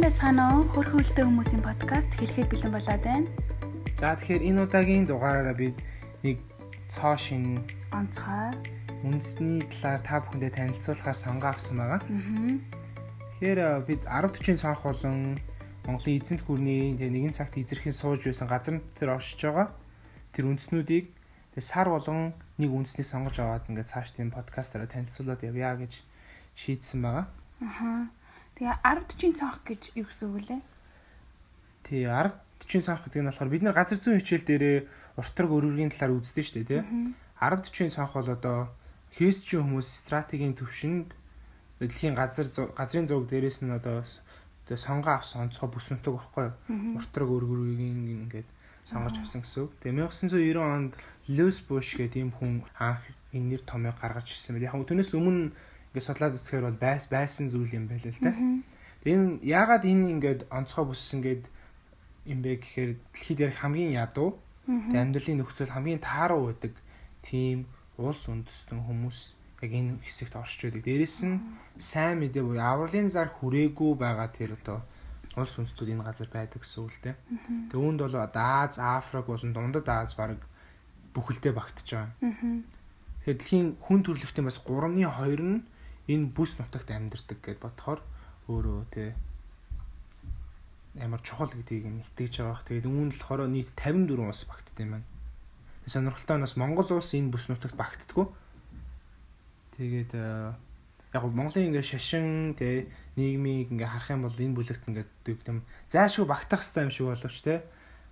Байцгаана уу? Хөрхөн хөлтэй хүмүүсийн подкаст хэлэхэд бэлэн болоод байна. За тэгэхээр энэ удаагийн дугаараараа бид нэг цоо шин онцгой үндэсний талаар та бүхэндээ танилцуулахаар сонгоо авсан байгаа. Аа. Тэгэхээр э, бид 10 40 цонх болон Монголын эзэнт гүрний тэгээ нэгэн цагт эзэрхийн сууж байсан газар дээр оршиж байгаа. Тэр үндэснүүдийг тэгээ сар болгон нэг үндэсний сонгож аваад ингээд цааш тийм подкастаараа танилцуулаад явъя гэж шийдсэн байгаа. Аха. Тэгээ 10 40 цонх гэж юу гэсэн үг лээ? Тий 10 40 цонх гэдэг нь болохоор бид нар газар зүйн хичээл дээрээ уртраг өргөргийн талаар үздэг шүү дээ тий. 10 40 цонх бол одоо христчийн хүмүүс стратегийн төвшөнд дэлхийн газар газрын зураг дээрээс нь одоо тэгээ сонгоо авсан онцгой бүс нутаг байхгүй юу? Уртраг өргөргийн ингээд сонгож авсан гэсэн үг. Тэгээ 1990 онд Льюис Буш гэдэг ийм хүн анх энэ нэр томьёо гаргаж ирсэн байл. Яг нь түүнээс өмнө ингээд судлаад үзэхээр бол байсан зүйл юм байл л та. Энэ яагаад энэ ингээд онцгой бүс ингээд юм бэ гэхээр дэлхийд ярих хамгийн ядуу тэгээ амьдралын нөхцөл хамгийн тааруу байдаг тийм улс үндэстэн хүмүүс яг энэ хэсэгт оршиж байдаг. Дээрэс нь сайн мэдээ буюу авралын зар хүрээгүй байгаа тэр одоо улс үндэстүүд энэ газар байдаг гэсэн үг л дээ. Тэгээ үүнд бол Аз, Африк болон Дундад Аз баг бүхэлдээ багтаж байгаа. Тэгэхээр дэлхийн хүн төрөлхтөн бас 3-ны 2 нь энэ бүс нутагт амьдардаг гэд бодохоор өөрөө тий ямар чухал гэдгийг нь илтгэж байгаа. Тэгээд үүн л болохоор нийт 54 улс багтд юм байна. Сонирхолтой нь бас Монгол улс энэ бүс нутагт багтдаггүй. Тэгээд яг Монголын ингээ шашин тий нийгмийг ингээ харах юм бол энэ бүлэгт ингээ тийм зайлшгүй багтах хэрэгтэй юм шиг боловч тий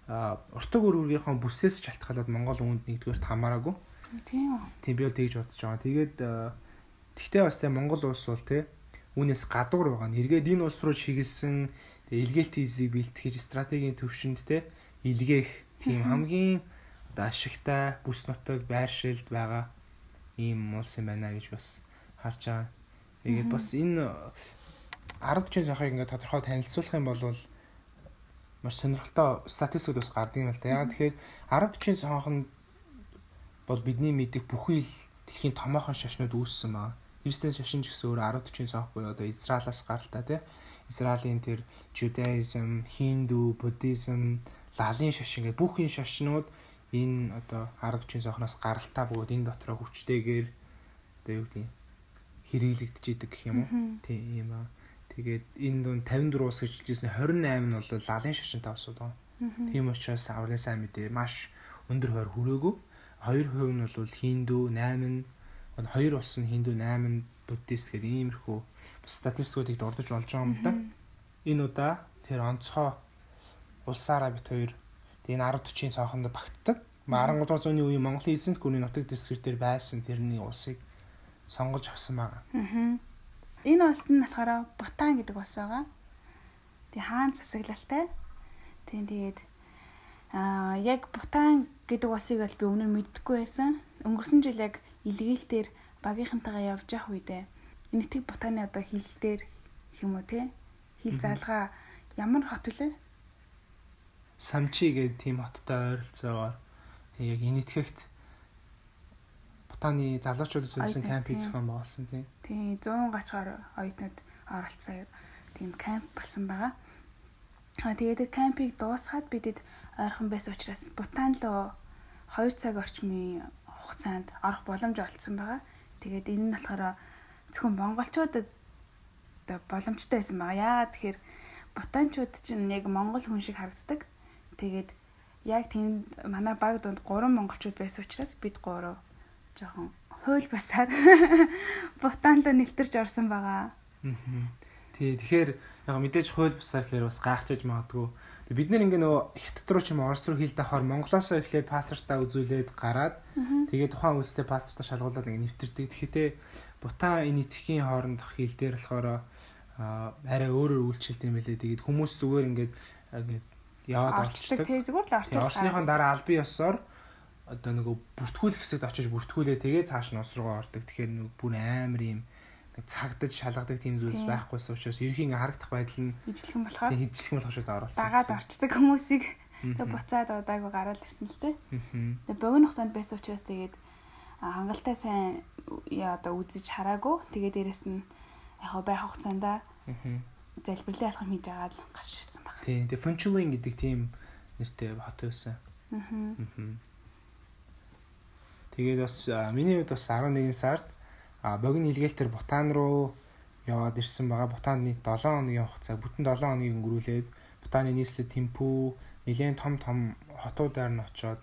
уртаг өргөргийнхөө бүсээс шалтгаалаад Монгол үүнд нэгдүгээр хамаараагүй. Тийм. Тийм би бол тэгж бодож байгаа. Тэгээд тэгтээ бас тий Монгол улс бол тий үүнээс гадуур байгаа. Эргээд энэ улс руу чиглэсэн илгээлт хийзийг бэлтгэж стратегийн төвшөнд те илгээх тийм хамгийн одоо ашигтай бүс нутаг байршилд байгаа ийм улс юм байна гэж бас харж байгаа. Тэгээд бас энэ 10 40 цахыг ингээд тодорхой танилцуулах юм бол маш сонирхолтой статистикуд бас гардаг юм л та. Яагаад тэгэхээр 10 40 цонхонд бол бидний мэдих бүхий л дэлхийн томоохон шашнууд үүссэн байгаа. Христийн шашин ч гэсэн өөр 10 40 цонх буюу одоо Израилаас гаралтай тий. Израилийн тэр Judaism, Hindu, Buddhism, лалын шашин гэх бүх энэ шашнууд энэ одоо 10 40 цонхноос гаралтай бөгөөд энэ дотроо хүчтэйгээр одоо юу гэдэг хэрэглэгдэж идэг гэх юм уу. Тийм аа. Тэгээд энэ дунд 54 ус гэж хэлжсэн 28 нь бол лалын шашинтай усуд байгаа. Тийм учраас авралын сайн мэдээ маш өндөр хойр хүрээгүй. 2% нь бол Хинду, 8 нь хоёр улс нь Хинду, 8 нь буддист гэдэг иймэрхүү статистикуудыг дурдж болж байгаа юм л да. Энэ удаа тэр онцгой улсаараа бит хоёр энэ 10 40 цаохонд багтдаг. 13 дугаар зууны үеийн Монголын эзэнт гүрний нутаг дэсгэр дээр байсан тэрний улсыг сонгож авсан байгаа. Аа. Энэ улс нь болохоор Бутан гэдэг улс байгаа. Тэг хаан засаглалтай. Тийм тэгээд аа яг Бутан гэдэг улсыг бол би өмнө мэддэггүй байсан. Өнгөрсөн жил яг илгээлтээр багийнхантайгаа явж явах үедээ энэ тэг Бутаны одоо хил дээр юм уу те хил заалгаа ямар хот вүлээ? Самчи гэдэг тийм хоттой ойролцоогоор яг энэтхэгт Бутаны залуучууд зөвлөсөн кампийг зохион байгуулсан тийм. Тийм 100 гачгаар оюутнууд оролцсон тийм камп болсон байгаа. Аа тэгээд тэр кампийг дуусгаад бидэд ойрхон байсан учраас Бутан руу 2 цаг орчмын хугацаанд орох боломж олцсон байгаа. Тэгээд энэ нь болохоор зөвхөн монголчуудад боломжтой байсан байгаа. Яагаад тэгэхээр бутанчууд чинь яг монгол хүн шиг харагддаг. Тэгээд яг тэнд манай баг донд 3 монголчууд байсан учраас бид 3 жоохон хууль басаар бутан руу нэвтэрч орсон байгаа. Тий, тэгэхээр яг мэдээж хууль бусаар гэхээр бас гайхчихж магадгүй. Бид нэр ингээ нөгөө хятад руу ч юм уу орос руу хил давхаар Монголоос эхлээд паспортаа үзүүлээд гараад тэгээд тухайн улстай паспортаа шалгуулад ингээ нэвтэрдэг. Тэгэхдээ бутаа энэ итгэхийн хоорондох хил дээр болохоор арай өөрөөр үйлчлэлт юм байлээ. Тэгээд хүмүүс зүгээр ингээд ингээд яваад орчдөг. Тэг зүгээр л орчих. Орсныхон дараа албан ёсоор одоо нөгөө бүртгүүлэх хэсэгт очиж бүртгүүлээ тэгээ цааш нь ус руу ордог. Тэгэхээр нөгөө бүр амар юм цагдаж шалгадаг тийм зүйлс байхгүйсэн учраас ерхийн харагдах байдал нь ижлэхэн болохоор тийм ижлэхэн болох шууд оролцсон. Дагаад орчдөг хүмүүсийг тэг буцаад удаагүй гараал ирсэн л тээ. Тэг богино хугацаанд байсан учраас тэгээд хангалттай сайн одоо үзэж хараагүй. Тэгээд дээрэс нь яг байх хугацаанда залбирлын алхам хийж байгаа л гарч ирсэн баг. Тийм. Тэгээ Funchuling гэдэг тийм нэртэй хот байсан. Аа. Тэгээд бас миний хувьд бас 11 сард богино илгээлтэр Бутан руу яваад ирсэн байгаа. Бутанд нийт 7 хоногийн хугацаа бүтэн 7 хоногийг өнгөрүүлээд Бутаны нийслэл Тимпүү нэлээд том том хотуудаар нь очоод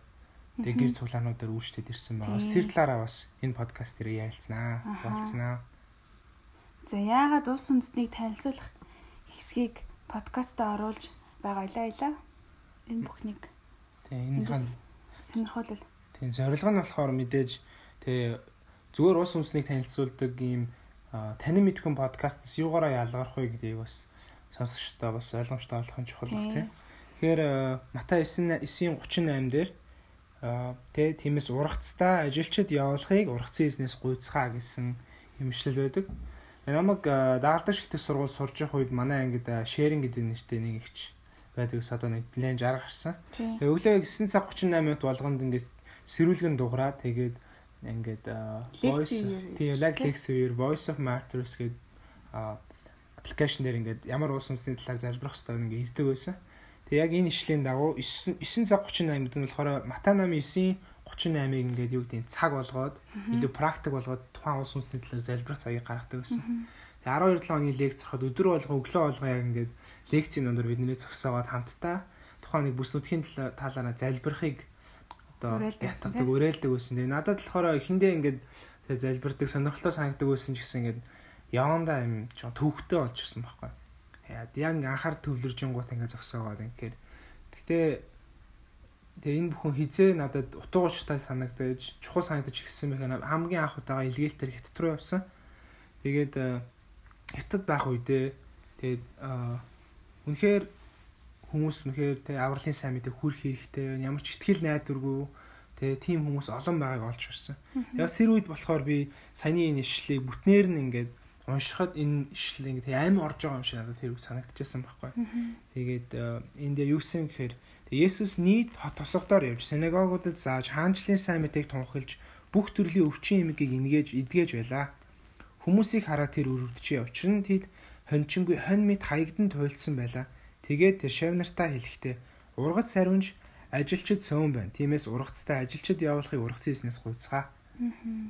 тэгээ гэр цуглаануудаар үйлчлээд ирсэн байгаа. Тэр талаараа бас энэ подкаст дээр ярилцсанаа, болцснаа. За яагаад ус үндэснийг танилцуулах хэсгийг подкастаа оруулж байгаа илаа илаа. Энэ бүхнийг. Тэгээ энэхэн сонирхолтой. Тийм зорилго нь болохоор мэдээж тэгээ зүгээр ус үндэснийг танилцуулдаг ийм танин мэдхэн подкастаас юугаараа ялгарх вэ гэдгийг бас сонсогчдоо бас ойлгомжтой болох нь чухал баг тийм. Тэгэхээр Матай 9 9:38 дээр тэ тиймээс ургацтай ажилчид явуулахыг ургацын эзнээс гуйцгаа гэсэн юмшлэл байдаг. Намайг дагалдах шилдэг сургууль сурж явах үед манай ангид шеринг гэдэг нэртэй нэг ихч байдаг ус одоо нэг нэлээд жарга гарсан. Тэгээ өглөө 9 цаг 38 минут болгонд ингээд сэрүүлгэн дуграа тэгээд ингээд voice тийм яг лекц үеэр voice of martyrs гэдэг аппликейшн дээр ингээд ямар уус үндэсний талаар залбирах хэрэгтэй ингээд ирдэг байсан. Тэгээ яг энэ ишлийн дагуу 9 9 цаг 38 минут нь болохоор Матай намын 9 38-ыг ингээд юу гэдэг цаг болгоод илүү практик болгоод тухайн улс үндэсний талаар залбирах цагийг гаргадаг байсан. Тэгээ 12 7 оны лекц зохиод өдөр болго өглөө болго яг ингээд лекцийн өндөр бидний зөксөөгөөд хамтдаа тухайн нэг бүс нутгийн талаараа залбирахыг одоо ятгадаг уриалдаг байсан. Тэгээ надад болохоор эхэндээ ингээд тэгээ залбирдаг сонирхолтой санагддаг байсан ч гэсэн ингээд явандаа юм жоо төвхтэй болж ирсэн байхгүй. Яг яг анхаар төвлөржингууд ингээд зөксөөгөөд ингээд гэхдээ Тэгээ энэ бүхэн хизээ надад утга учиртай санагдаж, чухал санагдаж ирсэн байх. Хамгийн анх удаага илгээлтэр хятад руу явсан. Тэгээд э, хятад байх үедээ тэгээд э, үнэхээр хүмүүс үнэхээр тэг авралын сайн мэдээ хүрх хэрэгтэй. Ямар ч ихтгэл найдваргүй тэгээ тийм хүмүүс олон байгааг олж ирсэн. Яс тэр үед болохоор би саяны энэ ишлэлийг бүтнээр нь ингээд уншихад энэ ишлэл ингээд амар орж байгаа юм шиг надад тэр үг санагдчихсан байхгүй. Тэгээд э, энд дээр юу гэсэн гэхээр Есүс нийт хот тосгодоор явж синагогуудад зааж хаанчлын сайн мэдээг тунхилж бүх төрлийн өвчин эмгэгийг инээж эдгэж байлаа. Хүмүүсийг хараад тэр өрөвдөж нь тэд хончингүй хонь мэд хаягдан туйлдсан байлаа. Тэгээд тэр шавнартаа хэлэхдээ ургац сариунж ажилчид цөөн байна. Тиймээс ургацтай ажилчид явуулахыг ургацын эснээс гуйцгаа.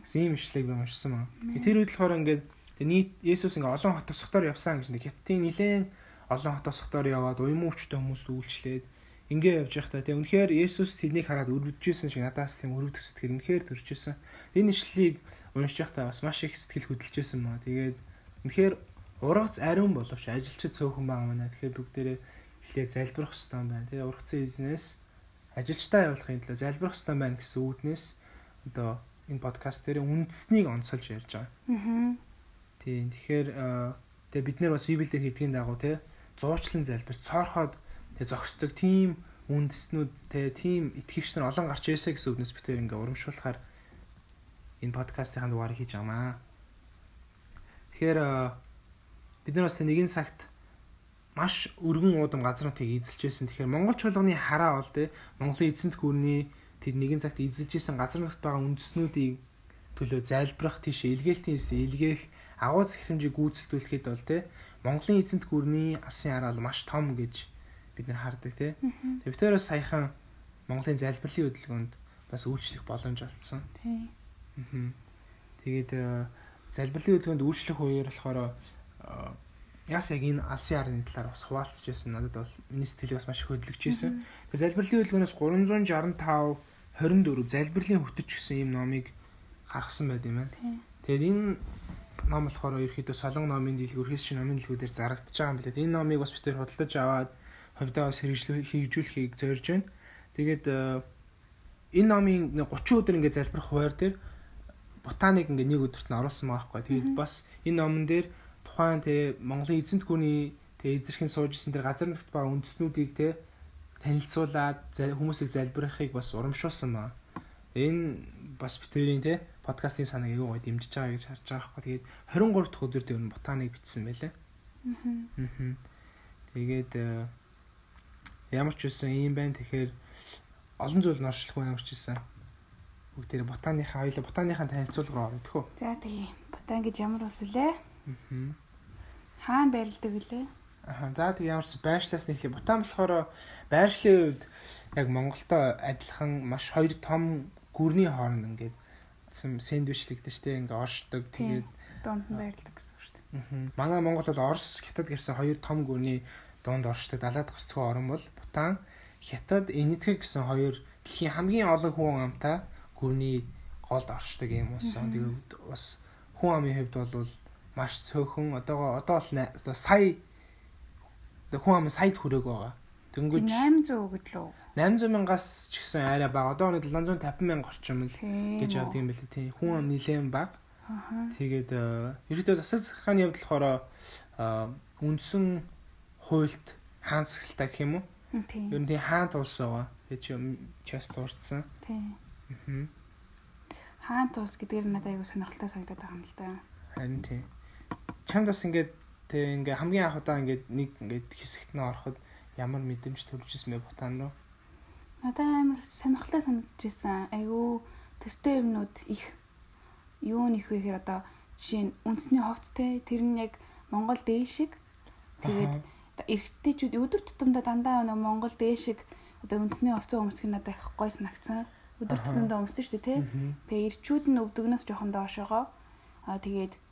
Гэсэн юм ишлэг би уншсан маа. Тэр үед болохоор ингээд нийт Есүс ингээ олон хот тосгодоор явсан гэж нэг хятадын нилээн олон хот тосгодоор яваад уйман өвчтөй хүмүүст үйлчлээд ингээ явж байхдаа тийм үнэхээр Есүс тэднийг хараад өрөвдөжсэн шиг надаас тийм өрөвдөх сэтгэл үнэхээр төржсэн. Энэ ишлэлийг уншиж байхдаа бас маш их сэтгэл хөдлөжсэн маа. Тэгээд үнэхээр ургац ариун боловч ажилчид цөөхөн байгаа маа. Тэгэхээр бүгдээрээ эхлээд залбирах хэрэгтэй байна. Тэгээ ургацын эзнээс ажилчдаа явуулахын төлөө залбирах хэрэгтэй байна гэсэн үүднээс одоо энэ подкаст дээр үндэснийг онцолж ярьж байгаа. Аа. Тийм. Тэгэхээр тэгээ бид нэр бас Библиэлд хэлдгийн дагуу те зуучлан залбир цоорхоод тэгээ зогсдог тийм үндэстнүүд тэгээ тийм итгэгч нар олон гарч ирсэ гэсэн үгнээс би тэр ингээ урамшуулахаар энэ подкастын дугаарыг хийж байгаамаа. Тэгэхээр бид нар бас нэгэн цагт маш өргөн уудам газар нутгийг эзэлж байсан. Тэгэхээр Монгол чуулганы хараа бол тэ Монголын эзэнт гүрний тэд нэгэн цагт эзэлж исэн газар нутгад байгаа үндэстнүүдийг төлөө зайлбарах тийш илгээлтийн илгээх агуу захирамжийг гүйцэтгүүлэхэд бол тэ Монголын эзэнт гүрний алсын хараа маш том гэж бид нар хардаг тий. Тэгээ бид тэрээс саяхан Монголын залбирлын хөдөлгөөнд бас үйлчлэх боломж олцсон. Тий. Аа. Тэгээд э, залбирлын хөдөлгөөнд үйлчлэх үеэр болохоор яас яг энэ алсын арны талаар бас хуваалцж байсан. Надад бол миний сэтгэлийг бас маш хөдөлгөж байсан. Тэгээд залбирлын хөдөлгөөнөөс 365 24 залбирлын хөтөч гэсэн юм номыг гаргасан байт юм байна. Тэгээд энэ ном болохоор ерөөхдөө солон номын дэлгүүр, хэсэг номын дэлгүүрээр зарагдчихж байгаа юм билээ. Энэ номыг бас бид тээр худалдаж аваад хувьдаа бас хэрэгжүүлэхийг зорж байна. Тэгээд э, энэ номын 30 өдөр ингээд залбирах хуваар дээр ботаник ингээд нэг өдөрт нь оруулсан байгаа байхгүй. Тэгээд бас энэ номон дээр тухайн тэ Монголын эзэнт гүрний тэ эзэрхэн суужсэн тэр газар нутгт байгаа үндэснүүдийг тэ танилцуулаад хүмүүсийг залбирахыг бас урамшуулсан маа. Энэ бас битэрийн тэ подкастын санааг аягүй гой дэмжиж байгаа гэж харж байгаа байхгүй. Тэгээд 23 дахь өдөр дээр нь ботаник бичсэн байлаа. Аа. Тэгээд э, Ямар ч үсэн юм байна. Тэгэхээр олон зүйл нь оршлох байна ямар ч үсэн. Бүгд тэр ботаныхаа хоёул ботаныхаа танилцуулга руу орё тэхүү. За тийм. Ботан гэж ямар ус үлээ? Аа. Хаана байрладаг вүлээ? Аа за тэг ямарч байршлаас нэхлээ. Бутан болохоор байршлын үед яг Монголтой адилхан маш хоёр том гүрний хооронд ингээд сэндвичлэгдэж штэ ингээ оршдог. Тэгээд донд нь байрладаг гэсэн үг шүү дээ. Аа. Манай Монгол бол Орос, Хятад гэсэн хоёр том гүрний донд оршдог далаад гарцгүй орн бол Бутан, Хятад, Энэтхэг гэсэн хоёр дэлхийн хамгийн олон хүн амтай гүрний голд оршдог юм уусаа. Тэгээд бас хүн амын хувьд бол маш цөөхөн одоогоо одоо бол сая хүн ам саяд хүрээг байгаа. Дөнгөж 800 гэдлөө. 800 мянгаас ч гэсэн арай бага. Одоо оны 750 мянга орчим л гэж явдаг юм байна тий. Хүн ам нилээн бага. Тэгээд ерөөдөө засаг захааны явдал болохоор үндсэн хуульд хаансахалтай гэх юм уу? Тийм. Ер нь тий хаант улс байгаа. Тэгээ чи част дуурцсан. Тийм. Аа. Хаант улс гэдгээр надад аягүй сонирхолтой санагдаад байгаа юм л да. Харин тий. Чамд бас ингээд Тэгээ ингээ хамгийн анх удаа ингээд нэг ингээд хэсэгт нь ороход ямар мэдрэмж төржсэн бэ Бутан руу? Надад амар сонирхолтой санагдчихсан. Айгүй төстэй юмнууд их юу нэх вэ гэхээр одоо жишээ нь үндэсний ховцтэй тэр нь яг Монгол дээшиг тэгээд эрэгтэйчүүд өдөр тутамдаа дандаа нэг Монгол дээшиг одоо үндэсний ховцоо өмсөх нь надад их гой санагцсан. Өдөр тутамдаа өмсдөг шүү дээ тий. Тэгээ эрчүүд нь өвдөгнөөс жоохон доошоогоо аа тэгээд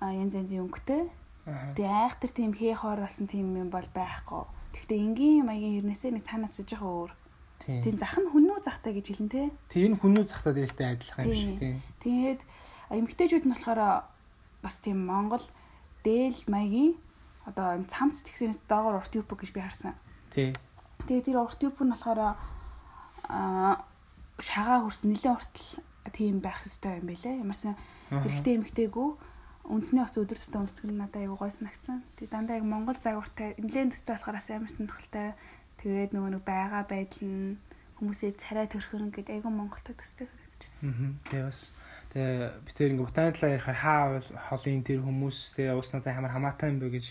янз янзын өнгөтэй Тэгээ айхтар тийм хээ хоор болсон тийм юм бол байхгүй. Гэхдээ энгийн маягийн хэрнээсээ нэг цаанаас байгаа өөр. Тийм зах нь хүннүү захтай гэж хэлэн тээ. Тийм хүннүү захтай дээлтэй адилхан юм шиг тийм. Тэгээд эмгтээчүүд нь болохоор бас тийм Монгол дээл маягийн одоо юм цамц тэгсэнээс доогоор урт юп гэж би харсан. Тий. Тэгээд тэр урт юп нь болохоор аа шагаа хөрс нэлээд уртл тийм байх хэрэгтэй юм байлээ. Ямарсан эрэгтэй эмгтээгүү үндэсний хувцас өдөр тутам өмсдөг нь надад аягүй гой санагцсан. Тэг дандаа яг Монгол загвартай нэлээд төстэй болохоор амар сонирхолтой. Тэгээд нөгөө нэг байгаа байдал нь хүмүүсээ царай төрхөн гэдэг аягүй Монголтой төстэй санагдчихсан. Тэгээ бас тэгээ би тэр ингээ ботаны талаар ярихаар хаа холын тэр хүмүүс тэгээ уус надад амар хамаатай юм бэ гэж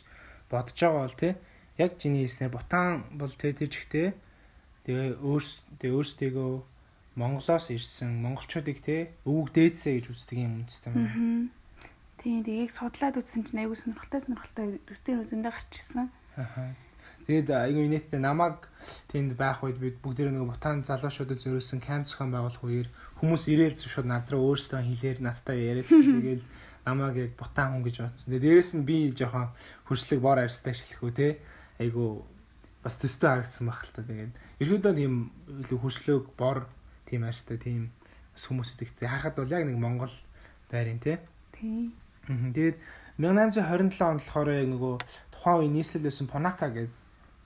бодож байгаа бол тий яг чиний хэлснээр ботан бол тэ тэр жигтэй тэгээ өөрс тэгээ өөрсдийгөө Монголоос ирсэн монголчуудыг те өвөг дээдсэ гэж үздэг юм үндэстэй юм. Тийм тийг судлаад үзсэн чинь айгүй сонирхолтой сонирхолтой төстэй үзэндээ гарчихсан. Аа. Тэгээд айгүй инээдтэй намайг тэнд байх үед бид бүгд нэг бутан залуучуудад зориулсан камп зохион байгуулах үеэр хүмүүс ирээл шууд над руу өөрсдөө хэлээр надтай яриадсан. Тэгээд намайг яг бутан хүн гэж бодсон. Тэгээд дээрэс нь би жоохон хөрслөг бор арьстай шилхүү те. Айгүй бас төстэй харагдсан байх л та. Тэгээд ерөөдөө тийм илүү хөрслөг бор тийм арьстай тийм бас хүмүүсүүд ихтэй харахад бол яг нэг Монгол байрын те. Тийм. Тэгээд 1827 онд болохоор яг нөгөө тухайн үе нийслэлсэн Понака гэдэг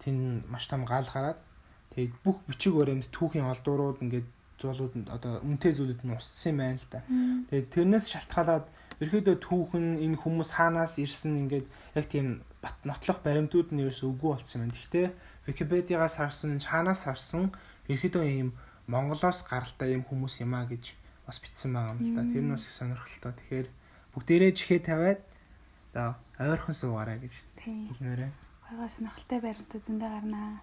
тэн маш том гал гараад тэгээд бүх бичиг баримт түүхийн олдуурууд ингээд зуулууд одоо үнэтэй зүйлүүд нь устсан юм байна л да. Тэгээд тэрнээс шалтгаалаад ерөөдөө түүхэн энэ хүмүүс хаанаас ирсэн ингээд яг тийм бат нотлох баримтууд нь ерөөс үгүй болцсон байна. Гэхдээ Википедиагаас харсан, хаанаас харсан ерөөдөө ийм Монголоос гаралтай ийм хүмүүс юм а гэж бас бичсэн байгаа юм л да. Тэр нь бас их сонирхолтой. Тэгэхээр бүгдээрээ жихээ тавиад одоо ойрхон суугаарай гэж хэлмээр байна. Гайгаа сонирхолтой баримтууд зөндөө гарнаа.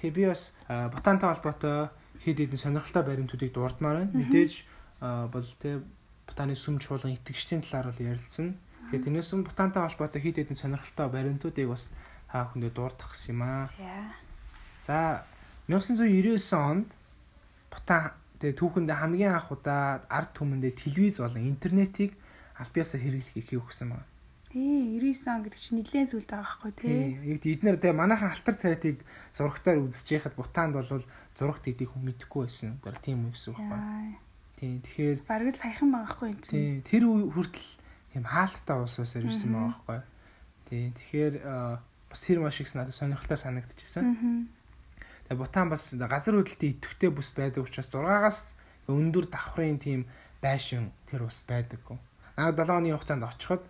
Тэгээ би бас ботантай холбоотой хэд хэдэн сонирхолтой баримтуудыг дурдмаар байна. Мэдээж бол тэ ботаны сүм чуулган итгэгчдийн талаар бол ярилцсан. Тэгээ тэрнээс сүм ботантай холбоотой хэд хэдэн сонирхолтой баримтуудыг бас та бүхэндээ дурдах гэсэн юм аа. За 1999 онд ботан тэгээ түүхэндээ хамгийн анх удаа ард түмэндээ телевиз болон интернетийг албаасаа хэрэглэхийг өгсөн байна. Тий, 99 он гэдэг чинь нэлээд сүлд байгаа байхгүй тий. Тий, эднэр тэгээ манайхан алтар царайтыг зурагтаар үзэж яхад бутаанд бол зурагт эдийг хүн мэдэхгүй байсан. Гэр тийм үү гэсэн үг байна. Тий, тэгэхээр бараг л саяхан байгаа байхгүй юм чинь. Тий, тэр хүртэл тийм хаалттай ус усаар ирсэн байгаа байхгүй. Тий, тэгэхээр бас тэр маш их надад сонирхолтой санагдчихсан. Тэгээ бутаан бас газар хөдлөлтийн идэвхтэй бүс байдаг учраас 6-аас өндөр давхрын тийм байшин тэр ус байдаггүй. Наад 7 оны хугацаанд очиход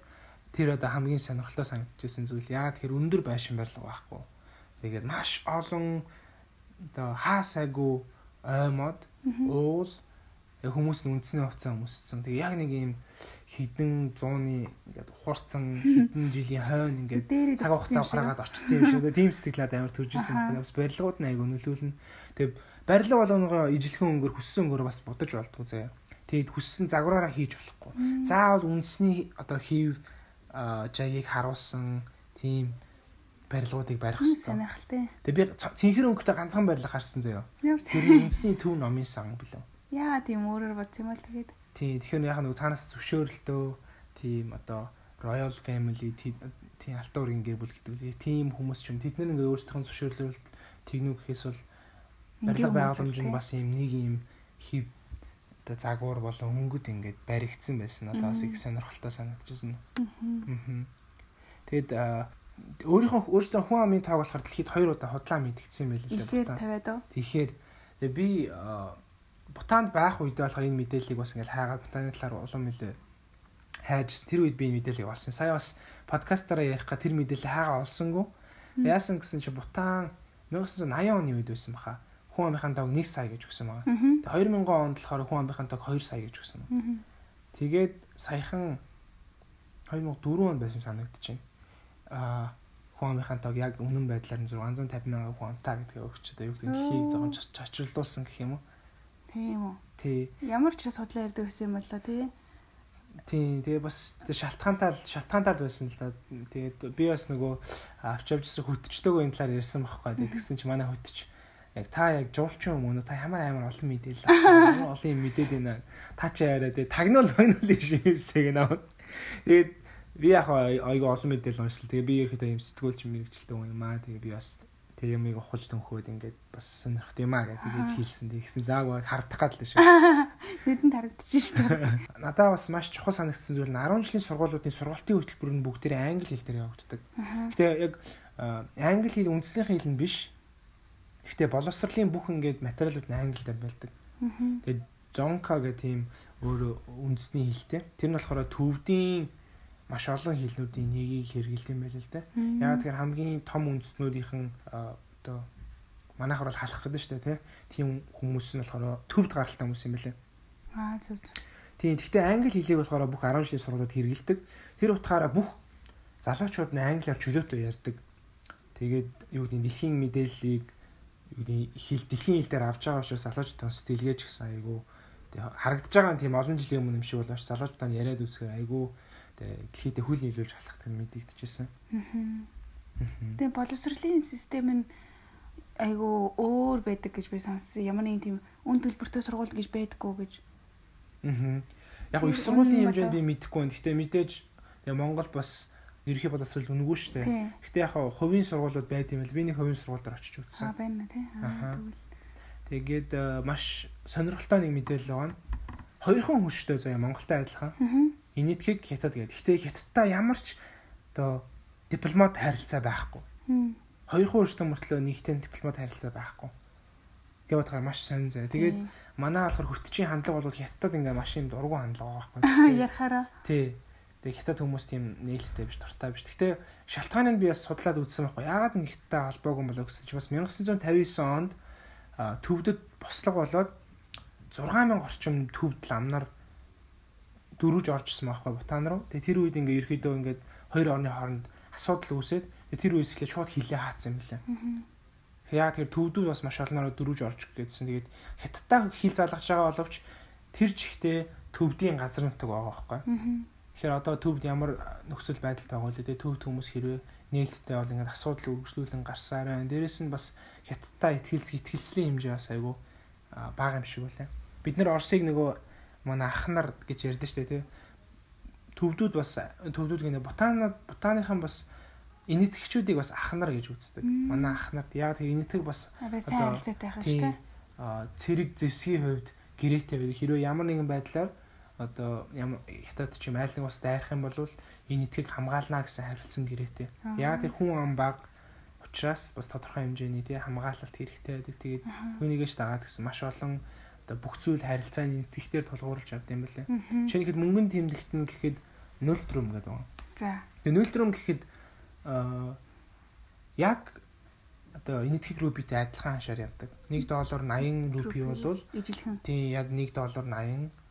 тэр одоо хамгийн сонирхолтой санагдчихсэн зүйл яа тэгэхээр өндөр байшин барилга байхгүй. Тэгээд маш олон одоо хаасаагүй оймод уул хүмүүс нь үндэсний хувцас өмссөн. Тэгээ яг нэг юм хідэн 100-ны ингээд ухарцсан хідэн жилийн хойно ингээд цаг хугацаа ухраагаад очсон юм шиг. Тийм сэтгэлээд амар төржсэн. Бас барилгууд нь айгу нөлөөлнө. Тэгээ барилга болгонгоо ижилхэн өнгөр хүссэн өнгөр бас бодож болтгоо заяа. Тэгэд хүссэн загвараараа хийж болохгүй. Заавал үндэсний одоо хийв жагийг харуулсан тийм барилгуудыг барих хэрэгтэй. Тэгээ би цэнхэр өнгөтэй ганцхан барилга харсан заяа. Тэр үндэсний төв номын сан билүү. Яа тийм өөрөөр бодсон юм бол тэгээд. Тий, тэгэхээр яг нэг цаанаас зөвшөөрөлтөө тийм одоо Royal Family тийм алтуурын гэр бүл гэдэг. Тийм хүмүүс ч юм тэд нар ингээ өөрсдөө зөвшөөрлөлт тэгнүү гэхээс бол барилга байгууламж нь бас юм нэг юм хив одоо загвар болон өнгөд ингээд баригдсан байсан. Одоо бас их сонирхолтой санагдчихсан. Аа. Тэгэд өөрийнхөө өөртөө хүн амын тааг болохоор дэлхийд хоёр удаа худлаа мэдгдсэн байл л тавиад оо. Тэгэхээр би Бутанд байх үедээ болохоор энэ мэдээллийг бас ингээд хайгаад Бутаны талаар улам нэлээ хайжсэн. Тэр үед би энэ мэдээллийг олсон. Сая бас подкастаараа ярих га тэр мэдээлэл хайгаа олсонгүй. Яасан гэсэн чи Бутан 1980 оны үед байсан баха. Хүн амынхаа тоог 1 сая гэж өгсөн байгаа. Тэгээ 2000 онд болохоор хүн амынхаа тоог 2 сая гэж өгсөн. Тэгээд саяхан 2004 он байсан санагдчихэв. Аа хүн амынхаа тоог яг үнэн байдлаар 650 мянган хүн амтаа гэдгээ өгч одоо юу гэдэг дэлхийг зогон чочрлуулсан гэх юм уу? Тийм үү. Тий. Ямар ч судлаа ярьдаг гэсэн юм болоо тий. Тийм тэгээ бас шалтгаантай шалтгаантай байсан л да. Тэгээд би бас нөгөө авч явжсэн хөтчтэйгөө энэ талаар ярьсан байхгүй. Тэгсэн чи манай хөтч яг та яг жуулчин юм уу та ямар амар олон мэдээлэл авсан. Олон юм мэдээд байна. Та чи яриа тэгээд тагнуул байгнуул шивсэг наа. Тэгээд би яг айгүй олон мэдээлэл уншсан. Тэгээ би ерөөхдөө юм сэтгүүлч мэрэгчлээ юм аа. Тэгээ би бас тэг ямыг ухаж төнхөөд ингээд бас сонирхт юм аа гэдэг хэлсэн. Тэгсэн заагаа хардах гад л шүү. Нүдэнд харагдчих шүү дээ. Надаа бас маш чухал санагдсан зүйл нь 10 жилийн сургуулиудын сургалтын хөтөлбөр нь бүгдээрээ англи хэл дээр явагддаг. Гэтэ яг англи хэл үндснийхэн хэл нь биш. Гэхдээ боловсролын бүх ингээд материалууд нь англи дээр байлдаг. Тэгээд Zonka гэх тийм өөр үндэсний хэлтэй. Тэр нь болохоор төвдийн маш олон хэлнүүдийн нэгийг хэрэгэлдэг юм байл л да. Яг тэгэхээр хамгийн том үндэстнүүдийнхэн одоо манайхаар бол халах гэдэг шүү дээ тийм хүмүүс нь болохоор төвд гаралтай хүмүүс юм байлээ. Аа зөв. Тийм. Гэхдээ англи хэлийг болохоор бүх 10 жилийн сургуулиуд хэрэгэлдэг. Тэр утгаараа бүх залуучууд нь англиар чөлөөтэй ярьдаг. Тэгээд юу гэдэг дэлхийн мэдээллийг юу гэдэг хэл дэлхийн хэл дээр авч байгаа учраас залуучууд бас дэлгээж гисэн айгу харагдаж байгаа тийм олон жилийн өмнө юм шиг болооч залуучуудаа яриад үзэхээр айгу дэлхийдээ хүл нийлүүлж халах тэр мэдэгдэжсэн. Тэгээ боловсролын систем нь айгу өөр байдаг гэж би сонссон. Ямар нэгэн тийм үн төлбөртэй сургууль гэж байдаггүй гэж. Аа. Яг их сургуулийн хэмжээнд би мэдэхгүй байна. Гэхдээ мэдээж тэгээ Монгол бас ерөнхий боловсрол үнэгүй шүү дээ. Гэхдээ яг хувийн сургуулиуд байд юм л би нэг хувийн сургуульд очиж үзсэн. Аа байна тий. Аа тэгвэл Тэгээд маш сонирхолтой нэг мэдээлэл байгаа нь хоёрхан хүнштэй заяа Монголтай адилхан. Инэтхийг хятад гэдэг. Гэхдээ хятадтай ямар ч одоо дипломат харилцаа байхгүй. Хоёрхан хүнштэй мөртлөө нэгтэй дипломат харилцаа байхгүй. Гэвь бодохоор маш сонь заяа. Тэгээд манай болохоор хүртчийн хандлага бол хятадд ингээ маш юм дургу хандлага байгаа байхгүй. Ярахаараа. Тий. Тэгээ хятад хүмүүс тийм нээлттэй биш, дуртай биш. Гэхдээ шалтгааныг би бас судлаад үзсэн байхгүй. Яагаад ингэ хятадтай холбоогүй болоо гэсэн чи бас 1959 онд төвдөд бослого болоод 6000 орчим төвд ламнар дөрвж оржсэн байхгүй Бутан руу. Тэгээ тэр үед ингээ ерөөдөө ингээд хоёр орны хооронд асуудал үүсээд тэр үеэс эхлээд шууд хилээ хаацсан юм билээ. Яа тэгэхээр төвдүүд бас маш олноор дөрвж орж гэдсэн. Тэгээд хятадтай хил залгаж байгаа боловч тэр жигтэй төвдийн газар нутаг байгаа байхгүй. Тэгэхээр одоо төвд ямар нөхцөл байдалтай байгаа вэ? Төвд хүмүүс хэрвээ нээлттэй бол ингээд асуудал үргэлжлүүлэн гарсаар байна. Дээрэс нь бас хятадтай ихтгэлц ихтгэлцлийн хэмжээ бас айгүй бага юм шиг үлээ. Бид нэр Оросыг нөгөө манай ах нар гэж ярьдэн штэ тий. Төвдүүд бас төвдүүд гинэ бутанад бутаныхан бас инэтгэгчүүдийг бас ах нар гэж үздэг. Манай ах нарт яг тэг инэтэг бас одоо. Цэрэг зэвсгийн хувьд гэрээтэй байдаг. Хэрвээ ямар нэгэн байдлаар одоо ямар хятад ч юм айл нэг бас дайрах юм бол энэ этгийг хамгаална гэсэн харилцан гэрээтэй. Яг тэр хүн ам баг учраас бас тодорхой хэмжээний тий хамгаалалт хэрэгтэй байдаг. Тэгээд түүнийгээс дагаад гэсэн маш олон одоо бүх зүйл харилцааны нэгтгэхтэр тулгуурлаж авд юм байна. Жишээ нь хэд мөнгөнд тэмдэгт нь гэхэд 0 трум гэдэг байна. За. Тэгээд 0 трум гэхэд аа яг одоо энэтхэг рупитэй адилхан хашаар явдаг. 1 доллар 80 рупи болвол ижилхэн. Тийм яг 1 доллар 80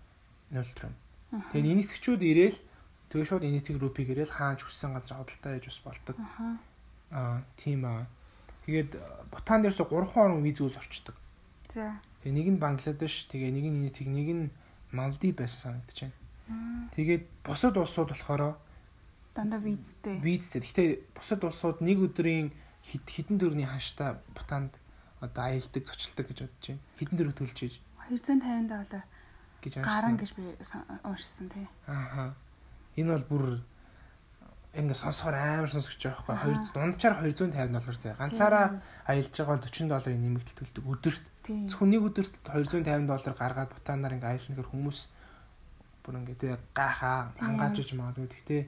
0 трум. Тэгээд энэтхэгчүүд ирээл тэгээ шууд энэтхэг рупи гэрэл хаанч хүссэн газар худалдаа хийж бас болдог. Аа тийм аа. Тэгээд Бутан дээрс 3 хорон виз үз орчдөг. За. Тэгээ нэг нь Бангладеш, тэгээ нэг нь энэтхэг, нэг нь Малдив байсан санагдаж байна. Тэгээд бусад улсууд болохоор Дандаа визтэй. Визтэй. Гэхдээ бусад улсууд нэг өдрийн хэд хэдэн төгрөгийн ханштай Бутанд одоо аялдаг, зочилдог гэж бодож байна. Хэдэн төгрөг төлж ийж 250 доллар гэж уншсан. гэж би сан- уншсан тий. Ааха. Энэ бол бүр ингээ сонсохоор амар сонсогч байхгүй. Аха. Хоёр дунджаар 250 доллар зэ. Ганцаараа аялж байгаа бол 40 долларын нэмэгдэл төлдөг өдөрт. Тий. Зөвхөн нэг өдөрт 250 доллар гаргаад бутанаар ингээ аялна гэхээр хүмүүс бүр ингээ тэгээ гахаа Тийм. ангаажж магадгүй.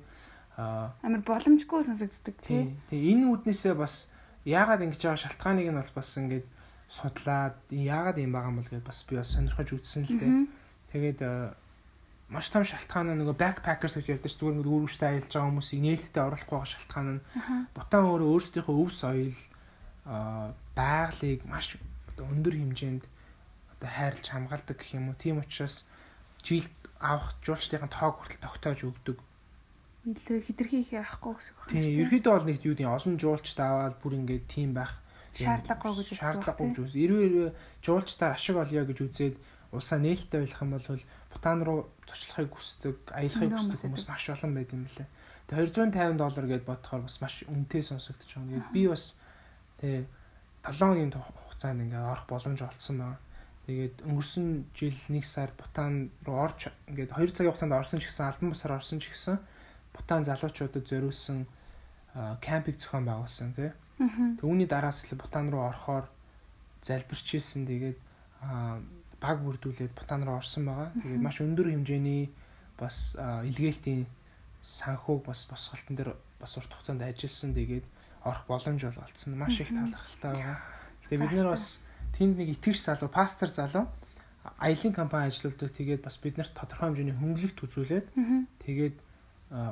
Аа Амар боломжгүй сонсогддог тий. тий. Тэгээ энэ үднээсээ бас яагаад ингэж байгаа шалтгааныг нь бол бас ингээд судлаад яагаад юм байгаа юм бол гэдээ бас би бас сонирхож үзсэн л дээ. Тэгээд аа, маш том шалтгаан нь нөгөө backpackers гэж ярьдаг зүгээр ингээд өөрөөсөө аялж байгаа хүмүүсийг нээлттэй оруулахгүй байгаа шалтгаан нь бутан өөрөө өөрсдийнхөө өв соёл аа байгалыг маш өндөр хэмжээнд одоо хайрлж хамгаалдаг гэх юм уу. Тийм учраас жилд авах жуулчлалын тоог хүртэл тогтоож өгдөг. Илүү хитрхи их ярихгүй гэсэн үг Тийм, ерөөдөө бол нэг юу гэдэг олон жуулчд аваад бүр ингээд тийм байх Шаардлагагүй гэж шаардлагагүй гэж үз. Эрвээ эрвээ жуулчдаар ашиг олё гэж үзээд улсаа нээлттэй байх юм бол Бутан руу зочлохыг хүсдэг, аялахыг хүсдэг хүмүүс маш олон байт юм лээ. Тэгээ 250 доллар гэдээ бодохоор бас маш үнэтэй сонсогдож байгаа. Тэгээд би бас тэгээ 7 хоногийн хугацаанд ингээ орох боломж олцсон байна. Тэгээд өнгөрсөн жил 1 сар Бутан руу орж ингээд 2 цагийн хугацаанд орсон ч гэсэн албан бусаар орсон ч гэсэн Бутан залуучуудад зориулсан аа, кемпинг зохион байгуулсан тий. Түүний дараас л Бутан руу орохоор залбирчээсэн. Тэгээд баг бүрдүүлээд Бутан руу орсон байгаа. Тэгээд маш өндөр хэмжээний бас илгээлтийн санхүүг бас босголтон дээр бас урт хугацаанд ажилласан. Тэгээд орох боломж бол олцсон. Маш их талархалтай байгаа. Тэгээд бид нэр бас тэнд нэг итгэж залуу, пастор залуу аялын компани ажилладаг. Тэгээд бас бид нарт тодорхой хэмжээний хөнгөлөлт үзүүлээд тэгээд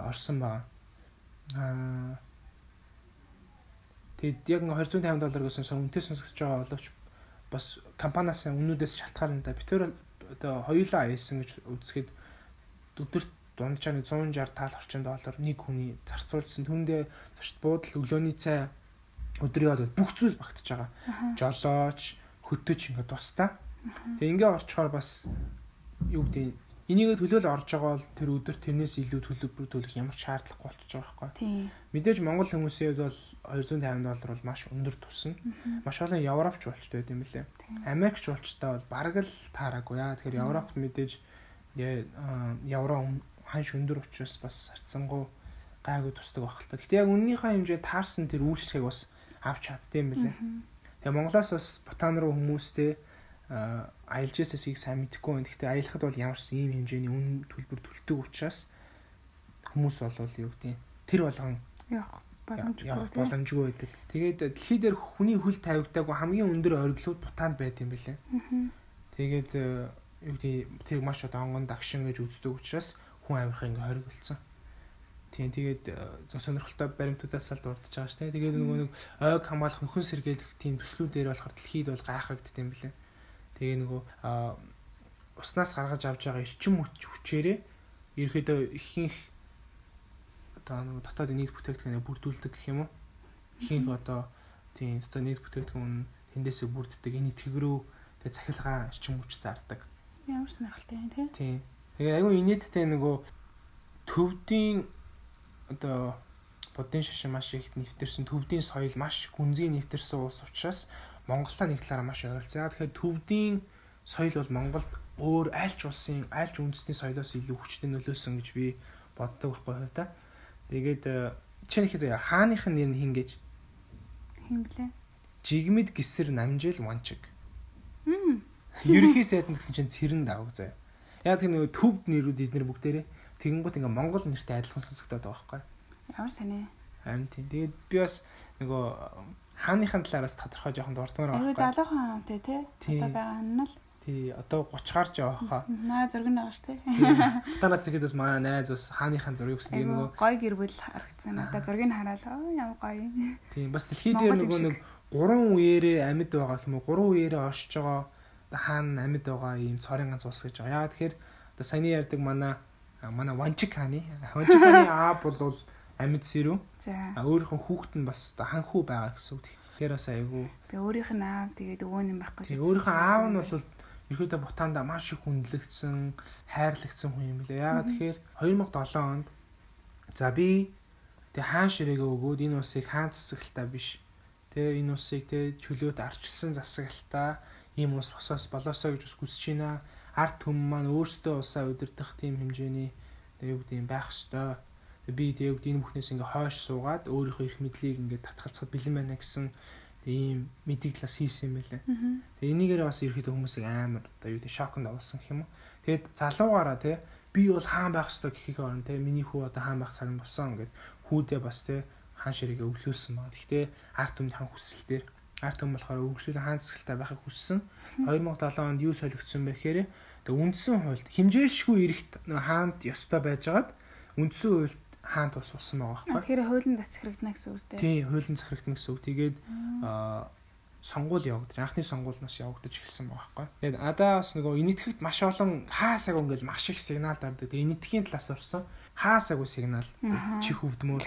орсон байгаа. Аа Тэгэд яг нэг 250 доллар гэсэн сон үнэтэй сонсогдож байгаа боловч бас компаниас үнүүдээс шалтгаална да. Битэр одоо хоёулаа аяасан гэж үзэхэд өдөрт дунджаа нэг 160 тал орчим доллар нэг хүний зарцуулсан. Түүндээ зочд буудал өглөөний цай өдрийн хоол бүх зүйл багтаж байгаа. Жолооч, хөтөч ингээ тустай. Тэгээ ингээ орчхоор бас юу гэдэг энийгээ төлөөл орж байгаа бол тэр өдөр тэрнээс илүү төлбөр төлөх ямар ч шаардлагагүй болчихж байгаа байхгүй. Тий. Мэдээж Монгол хүмүүсийн хувьд бол 250 доллар бол маш өндөр тусна. Маш олон Европч болчтой байт юм лээ. Америкч болчтой бол бараг л таараагүй яа. Тэгэхээр Европт мэдээж евро ханш өндөр учраас бас харцсангуу гайгүй тусдаг байх л та. Гэтэ яг үннийхээ хэмжээ таарсан тэр үйлчлэгийг бас авч чаддсан юм лээ. Мгм. Тэгээ Монголоос бас Бутан руу хүмүүстэй аа, ясэсийг сайн мэдэхгүй байна. Гэхдээ аялахад бол ямар ч ийм хэмжээний үн төлбөр төлдөг учраас хүмүүс бол юу гэдэг тэр болгон Явах боломжгүй боломжгүй байдаг. Тэгээд дэлхий дээр хүний хөл тавигдаагүй хамгийн өндөр оргилууд Бутанд байт юм билээ. Тэгээд э, юу гэдэг тэр маш одоо онгон дагшин гэж үздэг учраас хүн амьдрах ингээ хоригдолцсон. Тийм тэгээд э, зөв сонирхолтой баримтуудаас л дурдж байгаа ш. тэ. Тэгээд нөгөө нэг ойг хамгаалах нөхөн сэргийлэх тийм төслүүдээр болохоор дэлхийд бол гайхагддаг юм билээ. Тэгээ нөгөө уснаас гаргаж авч байгаа эрчим хүч хүчээрээ ерөөдөө ихэнх одоо нөгөө дотоодын нийт бүтээгдэхүүнээ бүрдүүлдэг гэх юм уу? Ихэнх одоо тийм дотоод нийт бүтээгдэхүүн тэндээсээ бүрддэг энэ итгэрүү тэгээ цахилгаан эрчим хүч зардаг. Ямар сонирхолтой юм тий. Тийм. Тэгээ айгүй инээдтэй нөгөө төвдийн одоо будын шашин маш их нэвтэрсэн төвдийн соёл маш гүнзгий нэвтэрсэн улс учраас Монголтой нэг талаараа маш ойролцоо. Тэгэхээр төвдийн соёл бол Монголд өөр аль ч улсын аль ч үндэсний соёлоос илүү хүчтэй нөлөөсөн гэж би боддог байхгүй хувь та. Тэгээд э, чинь их заяа хааных нь нэр нь хин гэж Хин блэ? жигмэд гисэр намжил ванчиг. Мм. Ерөнхий сайд нь гэсэн чинь цэрэн давг заяа. Яг тэр нөгөө төвд нэрүүд эднэр бүгдээрээ тэгэнгүүт ингээ Монгол нэртэй адилхан сонсогдоод байгаа байхгүй. Ямар сони. Харин тийм. Тэгээд би бас нөгөө хааныхын талаараас тодорхой жоохон дурдмаар Айгу байгаа. залуухан амтай тий. Тий. Одоо байгаа нь л Тий, одоо 30 гарч байгаа хаа. наа зураг байгаа ш тий. Танаас ихэд бас манай найз бас хааныхын зургийг гэсэн Айгу нөгөө гой гэр бүл харагдсан. Одоо зургийг хараад оо ямар гоё. тийм бас дэлхий дээр нөгөө нэг гурван үеэрээ амьд байгаа юм уу? Гурван үеэрээ оршиж байгаа хаан амьд байгаа ийм цорын ганц ус гэж байгаа. Яагаад тэгэхээр одоо саяны ярьдаг манай манай Ванчик хааны Ванчик хааны аав бол амьд сэрүү. За. А өөрийнх нь хүүхэд нь бас одоо ханхүү байгаа гэсэн үг. Тэгэхээр бас айгүй Би өөрийнх нь аав тэгээд өвөө нь байхгүй. Тийм өөрийнхөө аав нь бол ерөөдөө бутаанда маш их хүндлэгдсэн, хайрлагдсан хүн юм билээ. Яагаад тэгэхээр 2007 онд за би Тэгээ хаан ширээгээ өгөөд энэ усыг хаан тасагтаа биш. Тэгээ энэ усыг тэгээ чөлөөт арчилсан засагтаа ийм ус босоос болоосоо гэж ус хүсэж байна. Арт хүм маань өөрсдөө усаа удирдах тийм хэмжээний тэгээ юу гэдэг юм байх ёстой. Тэгээ би юу гэдэг энэ бүхнээс ингээ хойш суугаад өөрийнхөө эрх мэдлийг ингээ татгалцахад бэлэн байна гэсэн ийм мэддэг талаас хийсэн юм байлаа. Тэгээ энийгээрээ бас ерөөхдөө хүмүүсийг амар одоо юу гэдэг шоконд авсан гэх юм уу. Тэгээд залуугаараа тий би бол хаан байх ёстой гэхийг орон тий миний хүү одоо хаан байх цаг нь болсон ингээд хүүдээ бас тий хаан ширээгээ өвлүүлсэн баг. Гэхдээ арт өмнө хаан хүсэл дээр арт өмнө болохоор өвгшүүл хаан засгалтай байхыг хүссэн. 2007 онд юу солигдсон бэ гэхээр тэг үндсэн хуульд хэмжээшгүй эрэгт хаанд ёстой байжгаад үндсэн хуульд хаант бас усан байгаа байхгүй. Тэгэхээр хуулийн зас захирагдана гэсэн үг үү? Тийм, хуулийн захирагдана гэсэн үг. Тэгээд аа сонгуул явагдаж, анхны сонгуулнаас явагдаж эхэлсэн байгаа байхгүй. Тэгээд адаа бас нөгөө инэтгэгт маш олон хаасаг ингээл маш их сигнал дарддаг. Тэгээд инэтхийн талаас орсон хаасаагүй сигнал чих өвдмөр.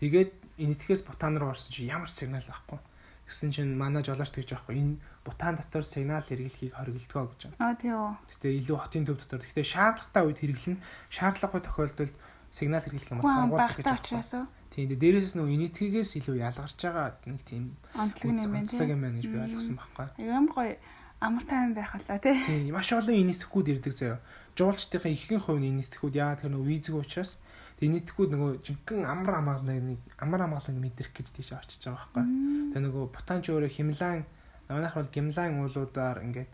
Тэгээд инэтгэхээс бутан руу орсон чи ямар сигнал байхгүй. Гэсэн чинь манай жолооч тэгж байхгүй. Энэ бутан дотор сигнал хэрэглэхийг хориглодгоо гэж байна. Аа тийм үү. Гэтэ илүү хотын төв дотор. Гэтэ шаардлагатай үед хэрэглэнэ. Шаардлагагүй тохиолдолд сигнал хэрэглэх юм бол хамгаалах гэж байна. Тийм дээрээс нөгөө инэтгээс илүү ялгарч байгаа нэг тийм. Онцлог юм байна гэж би ойлгосон байхгүй. Ямар гоё амар тайван байх болоо тий. Маш олон инэтгэхүүд ирдэг заяа. Жуулчдынхаа ихэнх хувь нь инэтгэхүүд яагаад тэр нөгөө визэг учраас инэтгэхүүд нөгөө жинхэнэ амар амгаланыг амар амгаланг мэдрэх гэж тийш очиж байгаа байхгүй. Тэгээ нөгөө бутанч өөрөө химлайн манайх бол гимлайн уулуудаар ингээд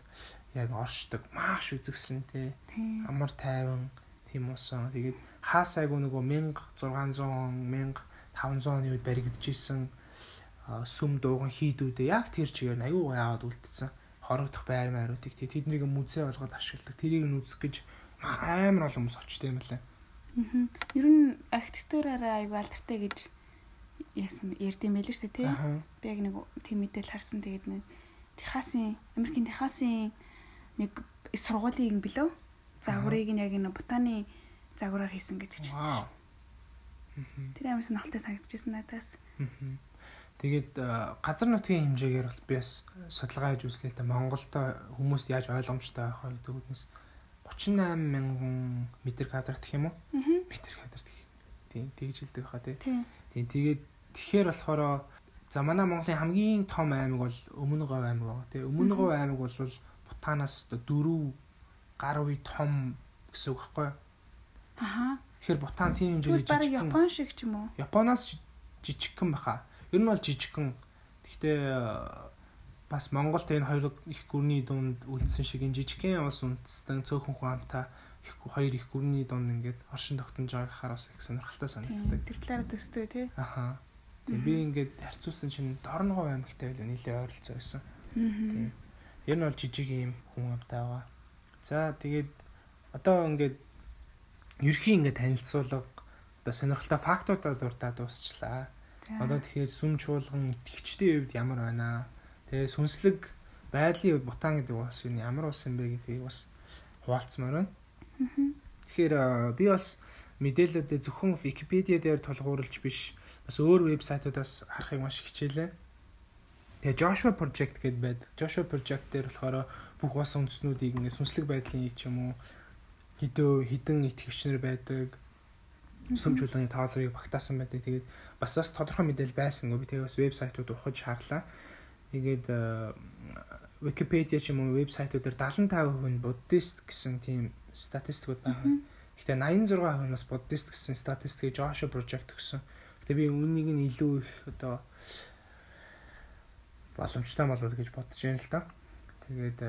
яг оршдог маш үзэгсэн тий. Амар тайван тийм uuсан. Тэгээд хаасайгуу нөгөө 1600 1500 оны үед баригдчихсэн сүм дууган хийдүүдээ яг тэр чигээр аюу яагаад үлдсэн хорогдох байр маяруудыг тэднийг музей болгоод ашигладаг. Тэрийг нь үзэх гэж амар олон хүмүүс очтой юм лээ. Аа. Ер нь архитектураараа аюу алдартай гэж яасан ярьдсан байл шүү дээ тий. Би яг нэг тийм мэдээл харсан тэгээд нэг Техасын Америкийн Техасын нэг сургуулийн билүү загварыг нь яг энэ бутаны загвараар хийсэн гэдэг чинь. Тэр амар сонирхолтой санагдчихсан надаас. Тэгээд газар нутгийн хэмжээгээр бол би бас судалгаа хийж үзлээ л да Монголдо хүмүүс яаж ойлгомжтой байх вэ гэдэг үгнээс 38 мянган метр квадрат гэх юм уу? Метр квадрат гэх. Тийм тэгж хэлдэг хаа тий. Тийм тэгээд тэгэхээр болохоор за манай Монголын хамгийн том аймаг бол Өмнө Говь аймаг байгаа тий. Өмнө Говь аймаг бол Бутанаас дөрөв гар үе том гэсэн үг байхгүй юу? Аха. Тэгэхээр Бутан тийм хэмжээний жижиг. Япон шиг ч юм уу? Японоос жижигхэн баха. Ер нь бол жижигхэн. Гэхдээ бас Монголд энэ хоёр их гүрний дунд үлдсэн шиг энэ жижигхэн улс үндэстэн цөөхөн хүн амтаа их хоёр их гүрний дунд ингээд оршин тогтнож байгааг хараас их сонирхолтой санагддаг. Тэр талаараа төстэй тий. Аха. Тэгээ би ингээд харьцуулсан чинь Дорногов аймагтай байлаа нэлээ ойролцоо байсан. Тийм. Ер нь бол жижиг юм хүн амтаа байгаа. За тэгээд одоо ингээд ерхий ингээд танилцуулга одоо сонирхолтой фактуудаа дуртаад дуусчлаа. Одоо тэгэхээр сүм чуулган итгэгчдийн хувьд ямар байна? Тэгээ сүнслэг байдлын хувьд Бутан гэдэг улс юу ямар улс юм бэ гэдгийг бас хуваалцмаар байна. Тэгэхээр би бас мэдээлэлүүдээ зөвхөн Википедиа дээр тулгуурлаж биш бас өөр вебсайтуудаас харахыг маш хичээлээ. Тэгээ Joshua Project гэдээ байд. Joshua Project дээр болохоор бүх бас үндэснүүдийг ингээд сүнслэг байдлын ч юм уу хідөө хідэн итгэгчнэр байдаг сүм чуулганы тоолрыг багтаасан байдаг. Тэгээд бас бас тодорхой мэдээлэл байсангүй би тэгээд бас вебсайтууд ухаж харлаа. Тэгээд Википедиа ч юм уу вебсайтуудаар 75% нь буддист гэсэн тийм статистикуд байгаа. Гэтэ 86% нас буддист гэсэн статистикийг Joshua Project гэсэн. Гэтэ би үүнийг нь илүү их одоо боломжтой болов гэж бодож байна л да. Тэгээд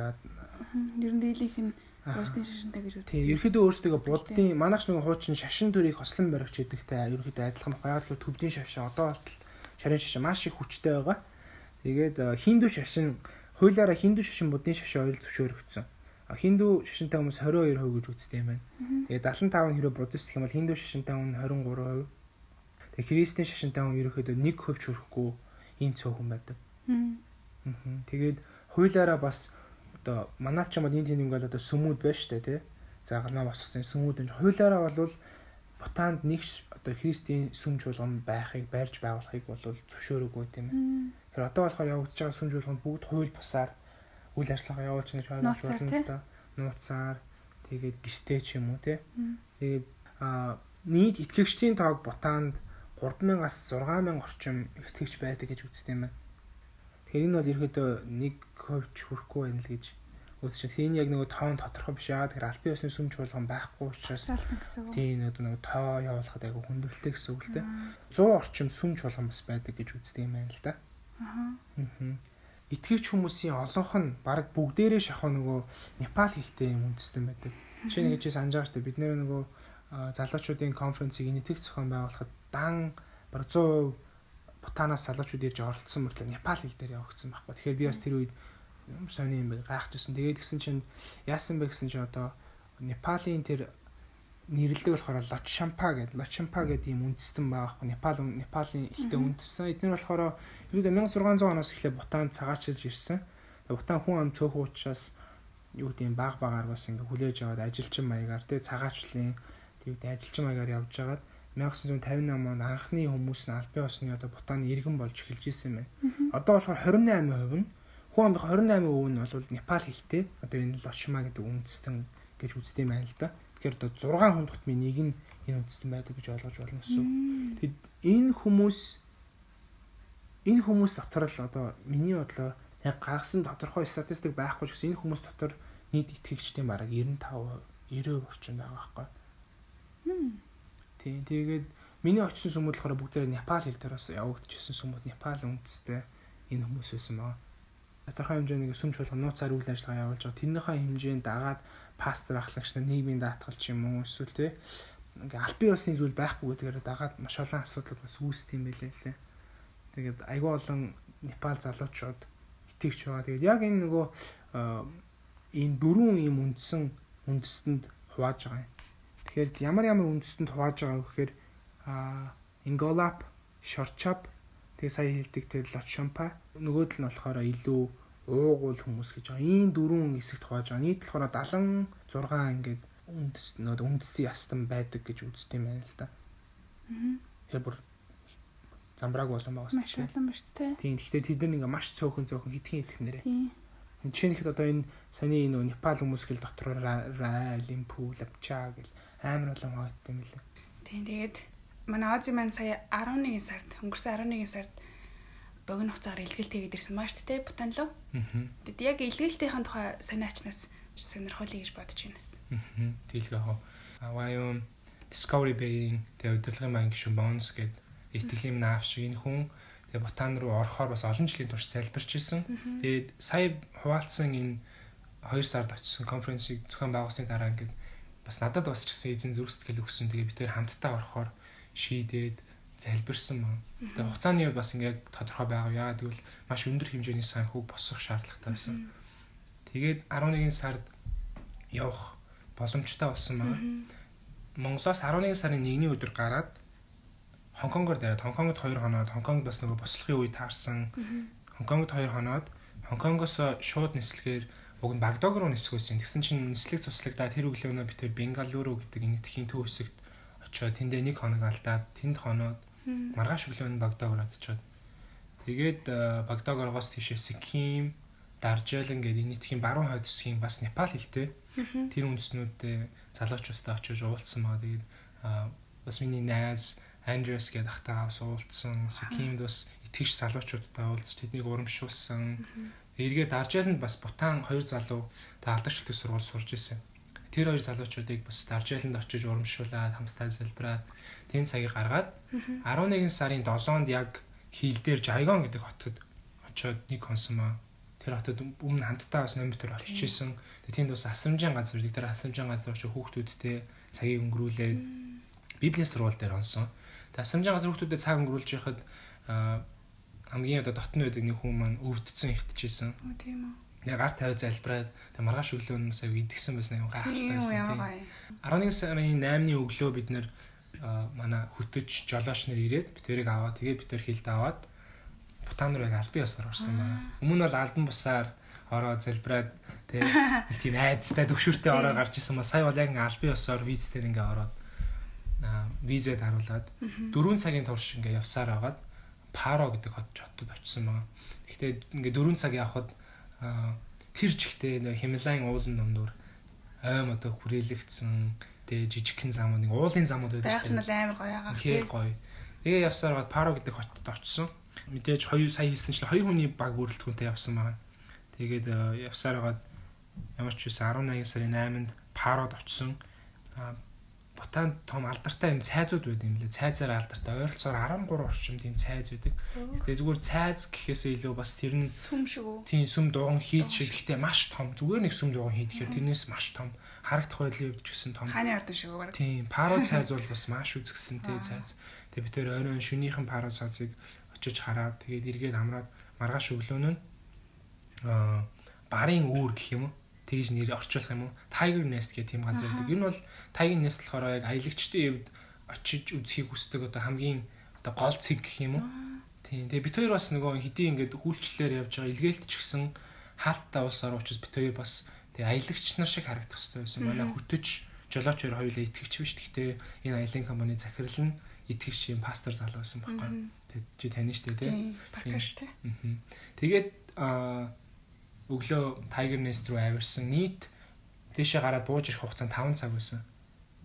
ер нь дийлийнх нь Уустын шашинтай гэж үздэг. Тийм, ерөөдөө өөрсдөө буддын манайч нэг хуучин шашин төрийг хослон баригч гэдэгтэй ерөөдөө адилхан. Яг л төвдийн шашин одоо болтол шарын шашин маш их хүчтэй байгаа. Тэгээд хиндու шашин хуулиараа хиндүү шашин буддын шашин ойл зөвшөөрөгдсөн. Хиндүү шашинтай хүмүүс 22% гэж үздэг юм байна. Тэгээд 75 нь хэрэв буддист гэх юм бол хиндүү шашинтай хүн 23%. Тэгээд христийн шашинтай хүн ерөөхдөө 1% ч хүрэхгүй ийм цөөхөн байдаг. Тэгээд хуулиараа бас одоо манайч ч юм бол энэ тийм ингээл одоо сүмүүд байна шүү дээ тий. За галмаа боссон сүмүүд энэ хуулиараа бол Бутанд нэг одоо христийн сүм чуулган байхыг барьж байгуулахыг бол зөвшөөрөөгүй тийм ээ. Тэгэхээр одоо болохоор явагдаж байгаа сүм чуулганд бүгд хууль бусаар үйл ажиллагаа явуулж гэж ойлгож байна л да. Нууцаар тэгээд гэртээ ч юм уу тий. Тэгээд а нийт итгэгчдийн тоог Бутанд 3000-аас 6000 орчим итгэгч байдаг гэж үздэг юм байна. Тэгэхээр энэ бол ерөөдөө нэг хувьч хүрэхгүй байна л гэж үзэж байна. Энэ яг нөгөө тоон тодорхой биш яа. Тэгэхээр албан ёсны сүм чуулган байхгүй учраас салцсан гэсэн үг. тийм нөгөө тоо явуулахад айгу хүндрэлтэй гэсэн үг л дээ. 100 орчим сүм чуулган бас байдаг гэж үздэг юм байна л да. Аа. Итгэгч хүмүүсийн олонх нь баг бүгдээрээ шахах нөгөө Непал хэлтэй юм үндэстэн байдаг. Жишээ нэг чи санаж байгаа шүү дээ. Бид нэр нөгөө залуучуудын конференцийг нэтгэх зохион байгуулахад дан баг 100% Бутанаас залуучууд ирж оролцсон мөртлөө Непал хэл дээр явагдсан байхгүй. Тэгэхээр би бас тэр үед юм сони юм гайхажсэн. Тэгээд гисэн чинь яасан бэ гэсэн чинь одоо Непалийн тэр нэрлэг болохоор Лочшампа гэдэг Лочшампа гэдэг юм үндэстэн байгаа хгүй Непал Непалийн элтэй үндэстэн эдгээр болохоор ерөөдөө 1600 оноос эхлээ Бутанд цагаачилж ирсэн. Бутан хүн ам цөөхөн учраас юу гэдэг юм баг багаар бас ингээ хүлээж аваад ажилчин маягаар тий цагаачлалын тий ажилчин маягаар явж байгаад 1958 онд анхны хүмүүс нь албан ёсны одоо Бутаны иргэн болж эхэлж исэн байна. Одоо болохоор 28% нь Хүн амын 28% нь бол Непал хэлтэй. Одоо энэ Лошма гэдэг үндэстэн гэж үздэг юм байна л да. Тэгэхээр одоо 6 хүн тутмын нэг нь энэ үндэстэн байдаг гэж ойлгож болно гэсэн. Тэгэд энэ хүмүүс энэ хүмүүс дотор л одоо миний бодлоор яг гаргасан тодорхой статистик байхгүй ч гэсэн энэ хүмүүс дотор нийт итгэгчдийн бараг 95 90% орчим байгаа байхгүй. Тийм тэгээд миний очсон сүмүүд болохоор бүгдээ Непал хэл дээр бас явагдчихсан сүмүүд Непал үндэстэй энэ хүмүүс байсан байгаа тодорхой хэмжээний сүм чуулган нууцаар үйл ажиллагаа явуулж байгаа. Тэрнийхээ хэмжээнд дагаад пастор ахлагч нар нийгмийн даатгал ч юм уу эсвэл тий ингээ албан ёсны зүйл байхгүй гэдгээр дагаад маш олон асуудал бас үүсдэг юм байлээ лээ. Тэгээд айгүй олон Непал залуучууд итгэж байгаа. Тэгээд яг энэ нөгөө энэ дөрвөн юм үндсэн үндэстэнд хувааж байгаа юм. Тэгэхээр ямар ямар үндэстэнд хувааж байгаа гэхээр а Инголап, Шорчап, Тэгээ сая хэлдэг тэр Лочомпа нөгөөдөл нь болохоор илүү уугуул хүмүүс гэж байгаа. Ийм дөрвөн хэсэгт хувааж байгаа. Нийт болохоор 76 ингээд үндэс нөт үндэсний ястан байдаг гэж үздэг юм байна л да. Аа. Тэгэхээр бүр замбрааг болон байгаа шүү дээ. Маш олон ба шүү дээ. Тийм. Гэхдээ тэд нар ингээ маш цөөхөн цөөхөн хитгэн хитгэн нэрээ. Тийм. Жишээлхэд одоо энэ саний нөө Непал хүмүүс гэл дотор Лимпу, Лапча гэл амар олон хаваад юм лээ. Тийм. Тэгээд манай Ози маань сая 11 сард өнгөрсөн 11 сард богино хугацаагаар илгэлт хийгээд ирсэн маа шүү дээ Бутан руу. Тэгэд яг илгэлтийн тухай санаачнаас сонирхолтой гэж бодож байна. Тэгэлгүй яг Аваа Discovery Bay-ийн тэг удирдлагын банк гишүүн Bones гэдэг итгэлийн наав шиг энэ хүн тэг Бутан руу орохоор бас олон жилийн турш залбирч ирсэн. Тэгээд сая хуваалцсан энэ 2 сард очсон конференсыг зохион байгуулсны дараа ингээд бас надад бас ч гэсэн эзэн зүрх сэтгэл өгсөн. Тэгээ бид хоёр хамтдаа орохоор шийдээд залбирсан мөн. Тэгээ хугацааны бас ингээд тодорхой байгаа. Яагаад гэвэл маш өндөр хэмжээний санхүүг босгох шаардлагатай байсан. Тэгээд 11 сард явах боломжтой болсон байна. Монголоос 11 сарын 1-ний өдөр гараад Хонконгоор дараад Хонконгод 2 хоноод Хонконг бас нөгөө бослохын үе таарсан. Хонконгод 2 хоноод Хонконгоос шууд нислэгээр уг нь Багдог руу нисэх байсан. Тэгсэн чинь нислэг цуслагдаад тэр өглөөнөө бид тэр Бенгалуру гэдэг энэ тхийн төв хэсэгт очиод тэндээ нэг хоног алдаад тэнд хоноод маргааш өглөө нь Багдад ороод очиод тэгээд э, Багдад оргоос тийшээ Сиким, Даржэлэн гэдэг нийтхийн баруун хойд хэсгийн бас Непал хэлтэй. Тэр үндэснүүдтэй залуучуудтай очиж уулзсан байгаа. Тэгээд бас миний найз Андрес гэдэг ахтайгаа бас уулзсан. Сикимд бас итгэж залуучуудтай уулзч тэднийг урамшуулсан. Эргээд Даржэлэнд бас Бутан хоёр залуу та алдаршилтын сургууль сурж исэн тэр хоёр залуучуудыг бас Даржээлэнд очиж урамшуулад хамтдаа залбираад тэн цагийг гаргаад 11 сарын 7-нд яг хил дээр Жайгон гэдэг хотод очиод нэг консумаа тэр хотод өмнө хамтдаа бас номер төр очиж исэн. Тэнд бас асрамжийн газар тэр асрамжийн газар очиж хүүхдүүдтэй цагийг өнгөрүүлээд библийн сургууль дээр онсон. Тэр асрамжийн газар хүүхдүүдэд цаг өнгөрүүлж байхад хамгийн одоо дотны байдаг нэг хүн маань өвдсөн хөвтөжсэн. Тийм үү яг гар тавиад залбираад тэг маргааш өглөө нь сая идгсэн байсан юм гайхалтай байсан тийм 11 сарын 8-ны өглөө бид нэр манай хөтөж жолооч нар ирээд бид тэрийг аваад тэгээд бид тэр хилд аваад Бутан руу яг албан ёсоор орсон байна. Өмнө нь бол албан бусаар ороо залбираад тэг нэг тийм айцтай төгшөртэй ороо гарч исэн ба сая бол яг албан ёсоор виз дээр ингээ ороод визэд харуулад 4 цагийн турш ингээ явсаар агаад Паро гэдэг хот хотод очсон байна. Гэхдээ ингээ 4 цаг явхад тэр жигтэй нөө Хималайн уулан номдор ойм одоо хүрээлэгдсэн Тэгээ жижигхэн замууд нэг уулын замууд байдаг. Байх нь л амар гоё байгаа. Тэгээ гоё. Тэгээ явсаар гад Паро гэдэг хотод очсон. Мэдээж 2 сая хэлсэн чинь 2 хүний баг бүрэлдэхүүнтэй явсан байгаа. Тэгээд э, явсаар гад ямар ч үсэн 18 сарын 8-нд Парод очсон. Бутан том алдартай юм цайзууд байд юм лээ. Цайзаар алдартай. Ойролцоогоор 13 орчим тийм цайз байдаг. Тэгээ зүгээр цайз гэхээсээ илүү бас тэр нь сүм шиг үү? Тийм сүм дуган хийд шиг гэхдээ маш том. Зүгээр нэг сүм дуган хийдгээр тэрнээс маш том. Харагдах байдлын хувьд ч гэсэн том. Хааны ардын шиг үү? Тийм. Паро цайз бол бас маш үзэсгэлэнтэй цайз. Тэгээ бид тэр оройн шөнийхэн паро цайзыг очиж хараад тэгээд эргээд амраад маргааш өглөөнөө аа барын үүр гэх юм уу? Тэгж нэр орчуулах юм уу? Tiger Nest гэх тийм газар байдаг. Энэ бол Tiger Nest болохоор яг аялагчдын хувьд очиж үзхийг хүсдэг одоо хамгийн одоо гол цэг гэх юм уу? Тийм. Тэгээ бит хоёр бас нөгөө хэдий ингээд хүлчлэлээр явж байгаа илгээлт ч гэсэн хаалттай ус ороо учраас бит хоёр бас тэгээ аялагч нар шиг харагдах хэрэгтэй байсан. Манай хөтөч жолооч хоёр хоёулаа итгэгч биш. Гэхдээ энэ аялын компани захирал нь итгэгч юм пастор залуу байсан байхгүй. Тэгээ чи тань штэ тий. Паркаш тий. Тэгээд аа өглөө Tiger Nest руу авирсан нийт тийшээ гараад бууж ирэх хугацаа 5 цаг байсан.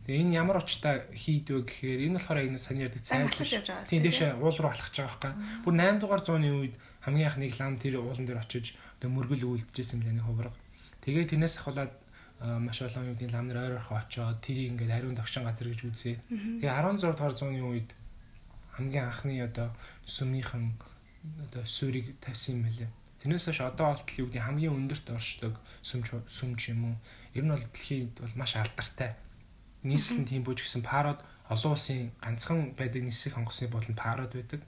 Тэгээ энэ ямар очтой хийдвэ гэхээр энэ болохоор энэ саний ярддаг цайз. Тийм тийшээ уул руу алхаж байгаа байхгүй. Бүр 8 дугаар зууны үед хамгийн анх нэг лам тэр уулан дээр очиж одоо мөргөл үлдчихсэн мэлээ нэг хувраг. Тэгээ тэрнээс ахуулаад маш олон үеийн лам нар ойр орхоо очоод тэрийг ингээд ариун тогшин газар гэж үзээ. Тэгээ 16 дугаар зууны үед хамгийн анхны одоо сүмийнхэн одоо суурийг тавьсан юм мэлээ. Тэрнээс хойш одоо болтол юу гэдэг хамгийн өндөрт оршдог сүмч сүмч юм уу? Ер нь бол дэлхийд бол маш алдартай. Нийслэл нь тийм бууж гисэн парод олон улсын ганцхан байдаг нисэх онгоцны болон парод байдаг.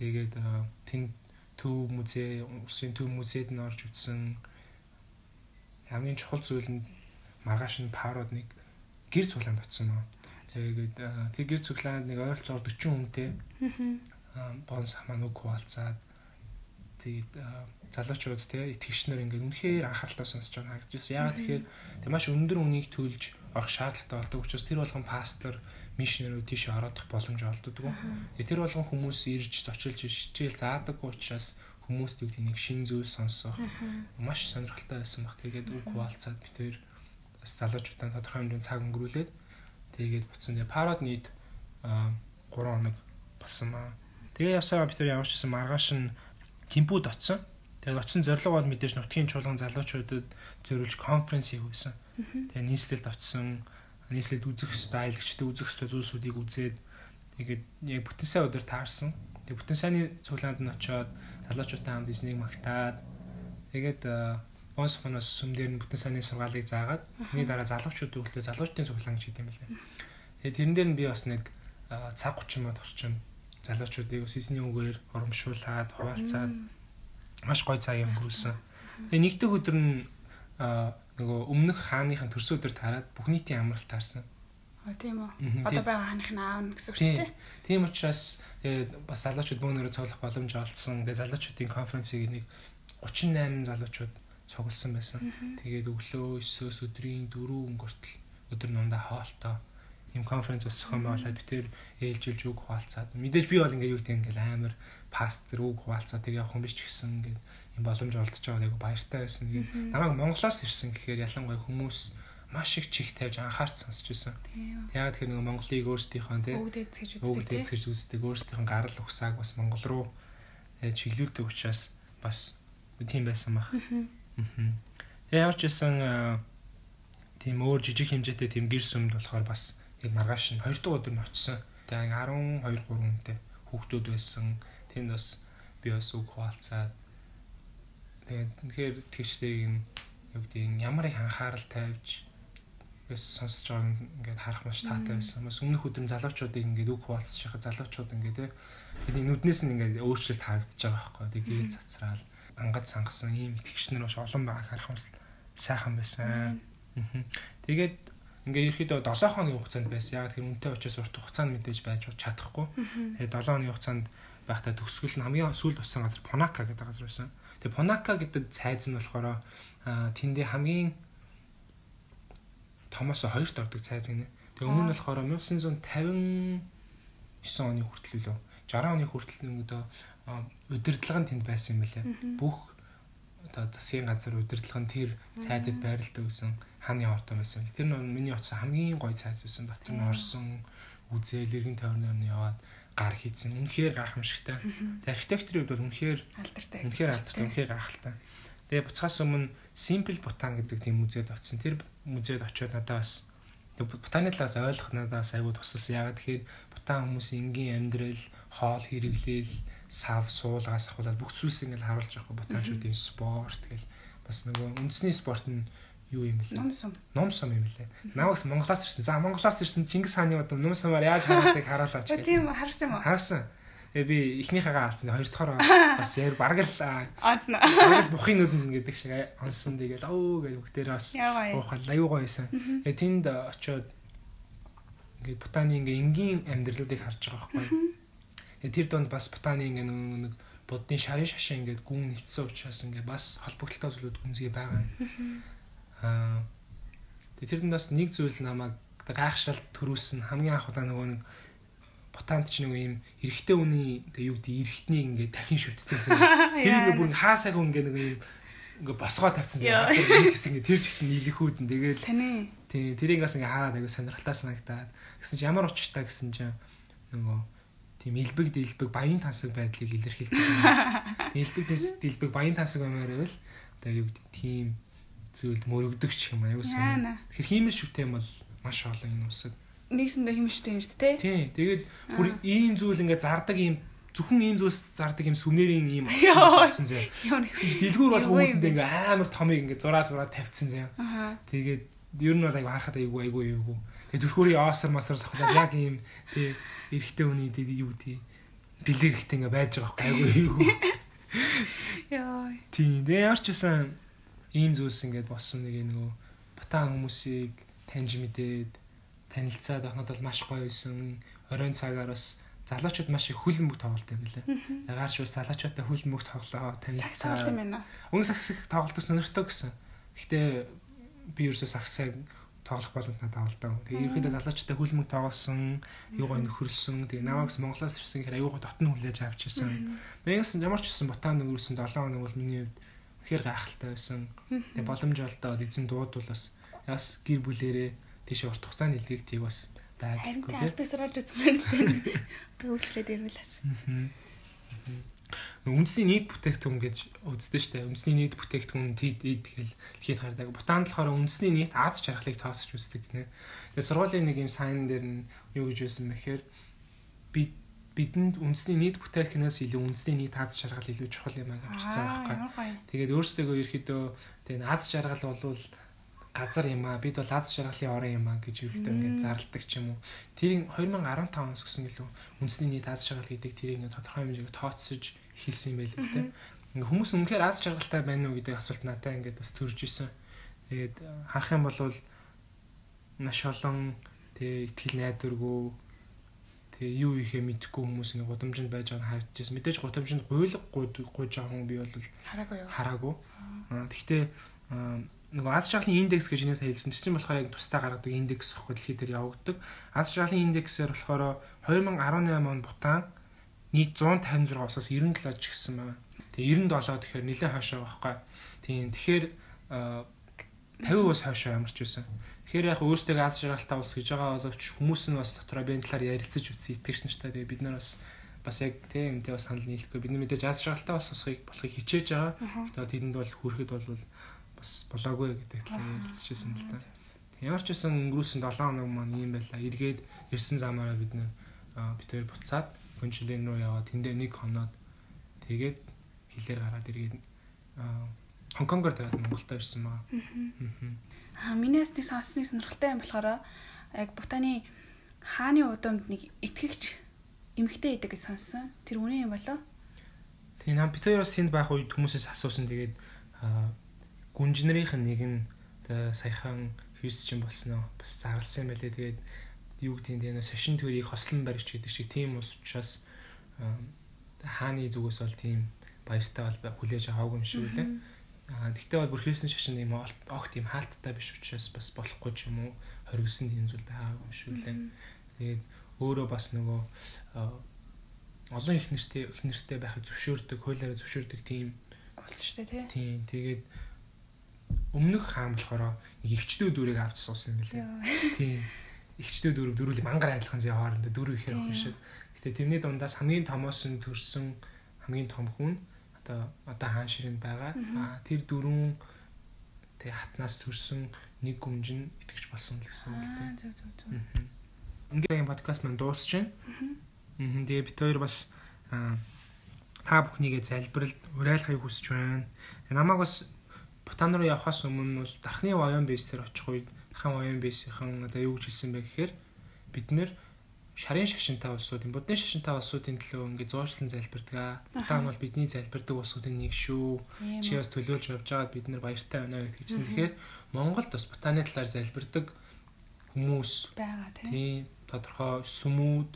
Тэгээд тэн төв музей, улсын төв музейд нь орж үзсэн хамгийн чухал зүйл нь маргааш нь парод нэг гэр цуглаанд очсон маа. Тэгээд тэр гэр цуглаанд нэг ойролцоогоор 40 хүнтэй. Бонс хамаа нүг хуваалцаад тэгээд залуучууд те итгэгчнэр ингээд үнэхээр анхааралтай сонсож байгаа харагдаж байна. Яагаад тэгэхээр тэг маш өндөр үнийг төлж авах шаардлагатай болдог учраас тэр болгон пастор мишнерүүд тийш ороодох боломж олддог. Тэгээ тэр болгон хүмүүс ирж зочилж хичээл заадаг учраас хүмүүст гэдэг нэг шин зүйл сонсох маш сонирхолтой байсан баг. Тэгээд үг хуваалцаад бид хоёр бас залуучуудаа тодорхой хэмжээний цаг өнгөрүүлээд тэгээд буцсан. Парод нийт 3 хоног болсон маа. Тэгээ явсаа бид хоёр явж ирсэн маргааш нь Кимпуд очсон. Тэгээд очсон зорилго бол мэдээж нутгийн чуулган залуучуудад зориулж конференц хийх байсан. Тэгээд нийслэлд очсон, нийслэлд үзэх ёстой, аялагчтай үзэх ёстой зүйлсүүдийг үзээд тэгээд яг бүтэн сайн өдөр таарсан. Тэгээд бүтэн сайнны цуглаанд нь очоод залуучуудтай хамт эзнийг магтаад тэгээд онс фоноос сүм дээр нь бүтэн сайнны сургаалыг заагаад тэрний дараа залуучууд өглөө залуучдын цуглаан гэж хийдэм билээ. Тэгээд тэрэн дээр нь би бас нэг цаг 30 минут орчим залуучуудыг бас эзний үгээр урамшуулад хуваалцаад маш гоё цаг өнгөрүүлсэн. Тэгээ нэг дэх өдөр нь нөгөө өмнөх хааныхын төрсөн өдөр тараад бүх нийтийн амралт таарсан. А тийм үү. Одоо байгаа хааных нь аавна гэсэн үг тийм. Тийм учраас бас залуучууд бөөнөрөө цуглах боломж олдсон. Тэгээ залуучуудын конференцийг нэг 38 залуучууд цугласан байсан. Тэгээд өглөө 9-өөс өдрийн 4 өнгөртөл өдөр нундаа хоолтой ийм конференц бас зохион байгуулад битээр ээлжилж үг хуваалцаад мэдээж би бол ингээ юу гэдэг ингээл амар пастор үг хуваалцаад тэг явах юм биш ч гэсэн ингээд юм боломж олдож байгаа айгу баяртай байсан. Тэгээд намайг Монголоос ирсэн гэхээр ялангуяа хүмүүс маш их чих тавьж анхаарч сонсч байсан. Яг тэр нэг Монголыг өөрсдийнхөө тий үздэг. Үг дэцгэж үздэг. Өөрсдийнхөө гарал ухсааг бас Монгол руу чиглүүлдэг учраас бас тийм байсан баг. Яаж ч гэсэн тийм өөр жижиг хэмжээтэй тийм гэр сүмд болохоор бас Тэг маргааш нь 2 дахь өдөр нь очсон. Тэг 12 3 хүнтэй хүүхдүүд байсан. Тэнд бас би бас үг хуваалцаад тэгээд тэгэхээр тэгчтэйг нь юу гэдэг ямар их анхаарал тавьж бас сонсож байгааг ингээд харах маш таатай байсан. Бас өмнөх өдөр залуучуудыг ингээд үг хуваалцаж байхад залуучууд ингээд те бидний нүднээс нь ингээд өөрчлөлт харагдаж байгаа байхгүй. Тэг гээл цацраал ангад сангасан ийм итгэгч нар маш олон байгааг харах юм сайхан байсан. Тэгээд Ингээ ерөөдөө 7 хоногийн хугацаанд байсан. Яг тэр үнэтэй учраас урт хугацаанд мэдээж байж чадахгүй. Тэгээ 7 хоногийн хугацаанд байхдаа төгсгөл нь хамгийн сүүлд утсан газар Понака гэдэг газар байсан. Тэгээ Понака гэдэг цайз нь болохоор тэндээ хамгийн томоос хоёрт ордог цайз гинэ. Тэгээ өмнө нь болохоор 1959 оны хүртэл үлээ 60 оны хүртэл нөгөө удирдлага нь тэнд байсан юм байна. Бүх одоо засгийн газар удирдлага нь тэр цайзад байралтай байсан хааны ордон байсан. Тэр нь миний утсан хамгийн гоё цайз байсан. Дотор нь орсон үзэл иргэн тойрны яваад гар хийсэн. Үнэхээр гайхамшигтай. Тэгээ архитектурын хувьд бол үнэхээр алдартай. Үнэхээр алдартай, үнэхээр гайхалтай. Тэгээ буцхаас өмнө Simple Bhutan гэдэг тийм музейд очсон. Тэр музейд очиод надад бас Бутаны талаас ойлгох надад бас аягүй тусалсан. Ягаад тэгэхээр Бутан хүмүүсийн энгийн амьдрал, хоол хэрэглэл, сав, суулгаас ахуулаад бүх зүйлс ингээд харуулж байгаа бутанчуудын спорт гэл бас нөгөө үндэсний спорт нь юу юм бэлээ? Ном сум. Ном сум юм лээ. Навагс Монголоос ирсэн. За Монголоос ирсэн Чингис хааны удам ном сумаар яаж харуулдаг харуулаач гэх. Тийм харсан юм уу? Харсан. Тэгээ би эхнийхээгээ алдсан. Хоёр дахь бас яг бараг л онсон. Бараг л бухын нүдэн гэдэг шиг онсон. Тэгээл өө гэж бүгдээрээ бас уухал аюу гоё байсан. Тэгээ тэнд очиод ингээд Бутаны ингээ энгийн амьдралуудыг харж байгаа байхгүй. Тэр донд бас Бутаны ингээ нэг буддын шарын шашин ингээд гүн нэвтсэн учраас ингээ бас холбогдлолтой зүйлүүд гүнзгий байгаа. Аа. Тэр дундаас нэг зүйл намайг гайхшралт төрүүлсэн. Хамгийн анх удаа нөгөө нэг ботанд ч нэг юм эрэгтэй үний тэг юу гэдэг эрэгтнийг ингээд дахин шүтдэг зэ. Тэр ингээ бүр хаасаг ингээ нэг юм ингээ босгоо тавьсан зэ. Гэсэн ингээ тэр жигт нийлэхүүд нь тэгэл тий тэрийг бас ингээ хараад аягүй сонирхолтой санагдаад. Гэсэн чи ямар учиртай гэсэн чинь нөгөө тийм илбэг дэлбэг баян тансаг байдлыг илэрхийлдэг. Дэлбэг дэлбэг баян тансаг баймаар байвал одоо юу гэдэг тийм зүйлд мөрөгдөг ч юм аягүй сонир. Тэгэхээр хиймэл шүтээ юм бол маш олон энэ усад. Нэгсэндээ хиймэлштэй юм шүү дээ. Тийм. Тэгээд бүр ийм зүйл ингээ зардаг ийм зөвхөн ийм зүйлс зардаг юм сүмнэрийн ийм болсон зэ. Гэсэн чи дэлгүүр болох үүдэнд ингээ амар томыг ингээ зураа зураа тавьчихсан зэ. Тэгээд ер нь бол аягүй харахад аягүй аягүй аягүй. Тэгээд төрхөөрийн оосор масар сахлаад яг ийм тий эрэгтэй хүний тий юу тий бэлэг ихтэй ингээ байж байгаа байхгүй аягүй аягүй. Яа. Тийм. Тэгээ ямар ч байсан ийм зүйлс ингээд болсон нэг нөгөө батан хүмүүсийг таньж мэдээд танилцаад байхнад бол маш гоё байсан. Оройн цагаар бас залуучууд маш их хүлэн мөг тоглолт юм лээ. Ягаар ч бас залуучуудтай хүлэн мөг тоглоо танилцаа. Өнгө сакс тоглолтос сонирхтой гэсэн. Гэхдээ би ерөөсөө саксыг тоглох боломж надад авалдаа. Тэгээ ерөнхийдөө залуучтай хүлэн мөг тоглосон, юугаа нөхөрлсөн. Тэгээ намаагс Монголоос ирсэн гэхээр аюугаа дотн хүлээж авч ирсэн. Тэгээс ямар ч гэсэн ботан нөхөрсөн 7 хоног бол миний хувьд тэгэхээр гайхалтай байсан. Тэгээ боломж олдоод эзэн дуудвал бас бас гэр бүлэрээ тийш урт хугацааны илгээгтийг бас байг гэхгүй тийм. Би сураад үзмээр. Өөрчлөлт ирвэл бас. Үндэсний нийт бүтээгдэхүүн гэж үздэг штэ. Үндэсний нийт бүтээгдэхүүн тэд эд тэгэл дэлхийд гардаг. Бутаанд болохоор үндэсний нийт Аз жаргалыг тооцож үздэг гинэ. Тэгээ сургуулийн нэг юм сайн дээр нь юу гэж байсан бэхээр би бидэнд үндэсний нийт бүтээгдэхүүнээс илүү үндэсний нийт аз жаргал илүү чухал юм аа гэж хэлсэн байхгүй. Тэгээд өөрсдөө ерөөхдөө тэгээд аз жаргал болвол газар юм аа бид бол аз жаргалын орон юм аа гэж ерөөхдөө ингээд зарладаг ч юм уу. Тэрийг 2015 оноос гэсэн илүү үндэсний нийт аз жаргал гэдэг тэрийг ингээд тодорхой хэмжээгээр тооцож хэлсэн юм байл л дээ. Ингээ хүмүүс үнэхээр аз жаргалтай байна уу гэдэг асуулт надад ингээд бас төрж исэн. Тэгээд харах юм бол маш олон тэг ихтгэл найдваргүй Тэгээ юу ихээ мэдэхгүй хүмүүс ингэ гудамжинд байж байгааг харж байсан. Мэдээж гудамжинд гуйлга гуйж байгаа хүн би бол хараагүй. Хараагүй. Аа тэгтээ нөгөө аз жаргалын индекс гэж нээс хэлсэн чинь болохоор яг тусдаа гаргадаг индекс ахгүй дэлхийд дээр явагддаг. Аз жаргалын индексээр болохоор 2018 он Бутан нийт 156 усаас 97 ч гисэн байна. Тэгээ 97 тэгэхээр нэлээд хойшоо байхгүй. Тийм тэгэхээр 50 ус хойшоо ямарч байсан. Тэгэхээр яг өөрсдөө аз жаргалтай ус гэж байгаа боловч хүмүүс нь бас дотроо биеийн талаар ярилцаж үзсэн итгэж нэртэй. Тэгээ бид нар бас бас яг тийм үнтэй бас санал нийлэхгүй. Бид нар мэдээж аз жаргалтай бас усхийг болохыг хичээж байгаа. Гэхдээ тэрэнд бол хүрэхэд бол бас болоогүй гэдэг талаар ярилцчихсан л та. Ямар ч байсан өнгөрүүлсэн 7 хоног маань юм байла. Эргээд ирсэн замаараа бид нар битээр буцаад Гүнжилэн рүү яваад тэндээ нэг хоноод тэгээд хилээр гараад эргээд Хонконгоор тэгээд Монголд ирсэн маа. Аа. Аа минийс нэг сонсныг сонирхолтой юм болохоор яг Бутаны хааны удамд нэг итгэгч эмгтэй идэг гэж сонссон. Тэр үнэн юм болоо? Тийм нам бид хоёроос тэнд байх үед хүмүүсээс асуусан тэгээд гүнжнэрийнх нь нэг нь саяхан христчин болсноо бас зарлсан байлээ. Тэгээд юу гэдэг нь сошин төрийг хослон барьж гэдэг шиг тийм ус учраас хааны зүгээс бол тийм баяртай бол хүлээж аваагүй юм шиг үлээ. Аа тэгтээ бол бүр хийсэн шашин юм огт юм хаалттай биш учраас бас болохгүй ч юм уу хоригсон тийм зүйл байгаагүй юм шүү лээ. Тэгээд өөрөө бас нөгөө олон их нэртэй их нэртэй байхыг зөвшөөрдөг, хуулиараа зөвшөөрдөг тийм Улс шүү дээ тий. Тийм. Тэгээд өмнөх хаан болохоор нэг ихчдүү дүрийг авч суусан билээ. Тийм. Ихчдүү дүрэг дөрүл мангар айлхан зэ хоорондоо дөрөв ихээр авах шиг. Гэтэ тэрний дундаас хамгийн томоос нь төрсэн хамгийн том хүн одоо одоо хаан ширэнд байгаа. Аа тэр дөрвөн тэг хатнаас төрсэн нэг гүмж нь итгэж болсон л гэсэн үг дээ. Зөв зөв зөв. Ингээд энэ подкаст маань дуусч байна. Аа. Тэгээ бид хоёр бас та бүхнийгээ залбиралд уриалахыг хүсэж байна. Намайг бас Бутан руу явхаас өмнө бол Дархны Воён бейс дээр очих үед Дархан Воён бейсийнхэн одоо юу гэж хэлсэн бэ гэхээр бид нэр шарын шашинтай улсуудын будны шашинтай улсуудын төлөө ингээд зуушлан залбирдаг. Бутан бол бидний залбирдаг улсуудын нэг шүү. Чи бас төлөөлж явж байгаад бид нар баяртай байна гэж хэлсэн. Тэгэхээр Монголд бас Бутаны талаар залбирдаг хүмүүс байгаа тийм тодорхой сүмүүд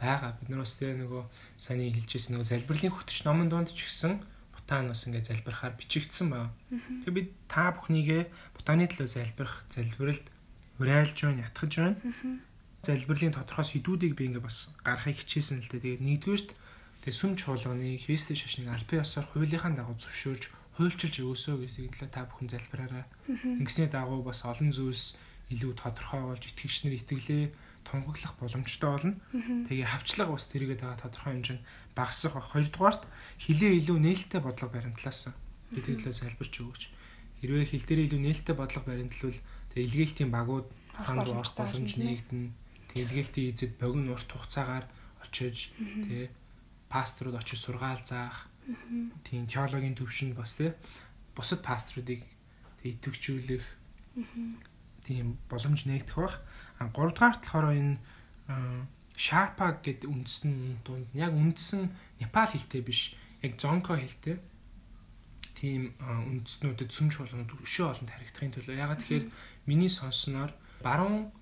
байгаа. Бид нар бас тэгээ нөгөө саний хэлжсэн нөгөө залбирлын хөтөч номон донд ч гэсэн Бутан бас ингээд залбирахаар бичигдсэн байна. Тэгэхээр бид та бүхнийгээ Бутаны төлөө залбирах залбиралд уриалж байна, ятгахж байна. Залбирлын тодорхой сэдвүүдийг би ингээд бас гаргахыг хичээсэн л дээ. Тэгээд нэгдүгürt тэгээ сүм чуулганы Христийн шашныг албан ёсоор хуулийнхаа дагуу зөвшөөрж хуульчилж өгөөсөө гэсэн талаа та бүхэн залбираарай. Ингэсний дагуу бас олон зүйлс илүү тодорхой болж итгэгч нар итгэлээ тунгаглах боломжтой болно. Тэгээ хавчлага бас тэрийгээ тагаа тодорхой хэмжээнд багасах ба хоёрдугаарт хилээ илүү нээлттэй бодлого баримтлаасан. Би тэр төлөө залбирч өгөөч. Хэрвээ хил дээр илүү нээлттэй бодлого баримтлвал тэгээ илгээлтийн багууд ханд уурах боломж нэгдэнэ. Тэгээ илгээлтийн эзэд богино урт хугацаагаар очиж тэгээ пасторууд очиж сургаал заах. Тийм теологийн төвшөнд бас тэгээ бусад пасторуудыг идэвхжүүлэх тийм боломж нээгдэх бах. А 3 дугаарт болохоор энэ Sharpa гэдэг үндсэн дунд яг үндсэн Непал хэлтэй биш, яг Zonko хэлтэй. Тийм үндснүүдэд сүмж болгонод өшөө олонд харагдахын төлөө. Ягаад тэгэхээр миний сонсноор баруун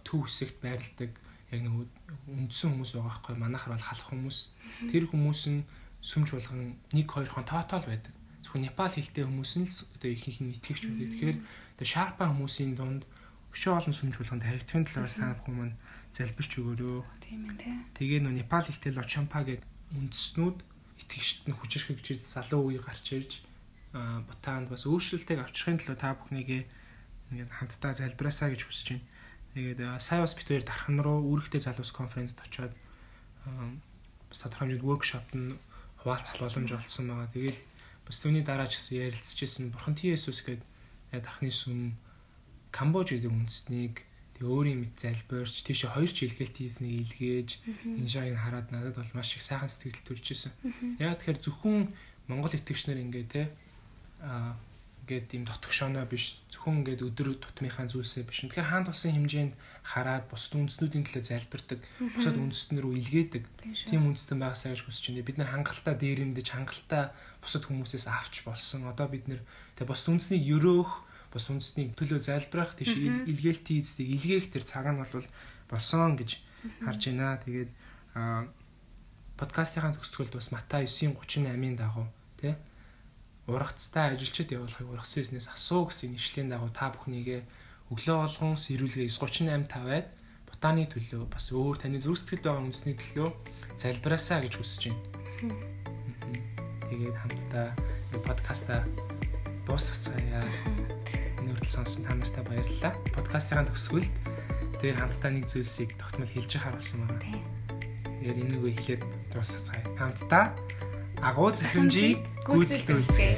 төв хэсэгт байрладаг яг нэг үндсэн хүмүүс байгаа байхгүй манайхаар бол халах хүмүүс. Тэр хүмүүс нь сүмж болгон 1 2 хон тоотоол байдаг. Зөвхөн Непал хэлтэй хүмүүс нь л одоо ихэнх нь итгэвч байдаг. Тэгэхээр тэгээ Sharpa хүмүүсийн дунд өшөө олон сүмж болгонд харигдахын талаас та бүхэн маань залбирч өгөөрөө. Тийм ээ тий. Тэгээ нөө Непал хэлтэл Очампа гэдэг үндэснүүд итгэгчд нь хүчрэх гэж залуу үе гарч ирж Бутанд бас өөрчлөлтийг авчрахын төлөө та бүхнийгээ ингээд хамтдаа залбираасаа гэж хүсэж байна. Тэгээд сая бас бид хоёр дархан руу үүрэгтэй залуус конференцд очоод бас тодорхой хэмжээнд workshop нь хуваалцах боломж олсон байгаа. Тэгээд бас түүний дараа ч гэсэн ярилцчихсэн Бурхан Иесус гэдэг дархны сүм Камбож гэдэг үндэснийг тэг өөрийн мэд залбирч тийшээ хоёр ч илгээлт хийснийг илгээж энэ шагийг хараад надад бол маш их сайхан сэтгэл төрж исэн. Яг тэгэхээр зөвхөн Монгол итгэгчнэр ингээ те аа ингээд ийм дотгошооноо биш зөвхөн ингээд өдөр тутмынхаа зүйлсээ биш. Тэгэхээр хаан тусын хэмжээнд хараад бусад үндэстнүүдийн төлөө залбирдаг, бусад үндэстэн рүү илгээдэг. Тийм үндэстэн байгаасаа гэж хүсэж байна. Бид нар хангалттай дээрэмдэж хангалттай бусад хүмүүсээс авч болсон. Одоо бид нэр тэгээ бусад үндэснийг өрөөх бас үндэсний төлөө залбирах тийш илгээлтийн эздийг илгээх тэр цаг нь бол болсон гэж харж байна. Тэгээд подкастын төгсгөлд бас Матай 9:38-ын дагуу тий урагцтай ажилчид явуулахыг урагц эзнээс асуу гэсэн нэшлийн дагуу та бүхнийгээ өглөө болгон сэрүүлгээ 9:38 тавиад бутааны төлөө бас өөр таны зүрх сэтгэлд байгаа үндэсний төлөө залбираасаа гэж хүсэж байна. Тэгээд хамтдаа подкаста дуусгацгаая хүртэл сонссон та нартай баярлалаа. Подкастын төгсгөлд тэр хамтдаа нэг зүйлсийг тогтмол хэлж яхаар болсон байна. Тэгэхээр энийг үе хэлээд дуусгацгаая. Хамтдаа агуу захимжийг гүйцэлдүүлцгээе.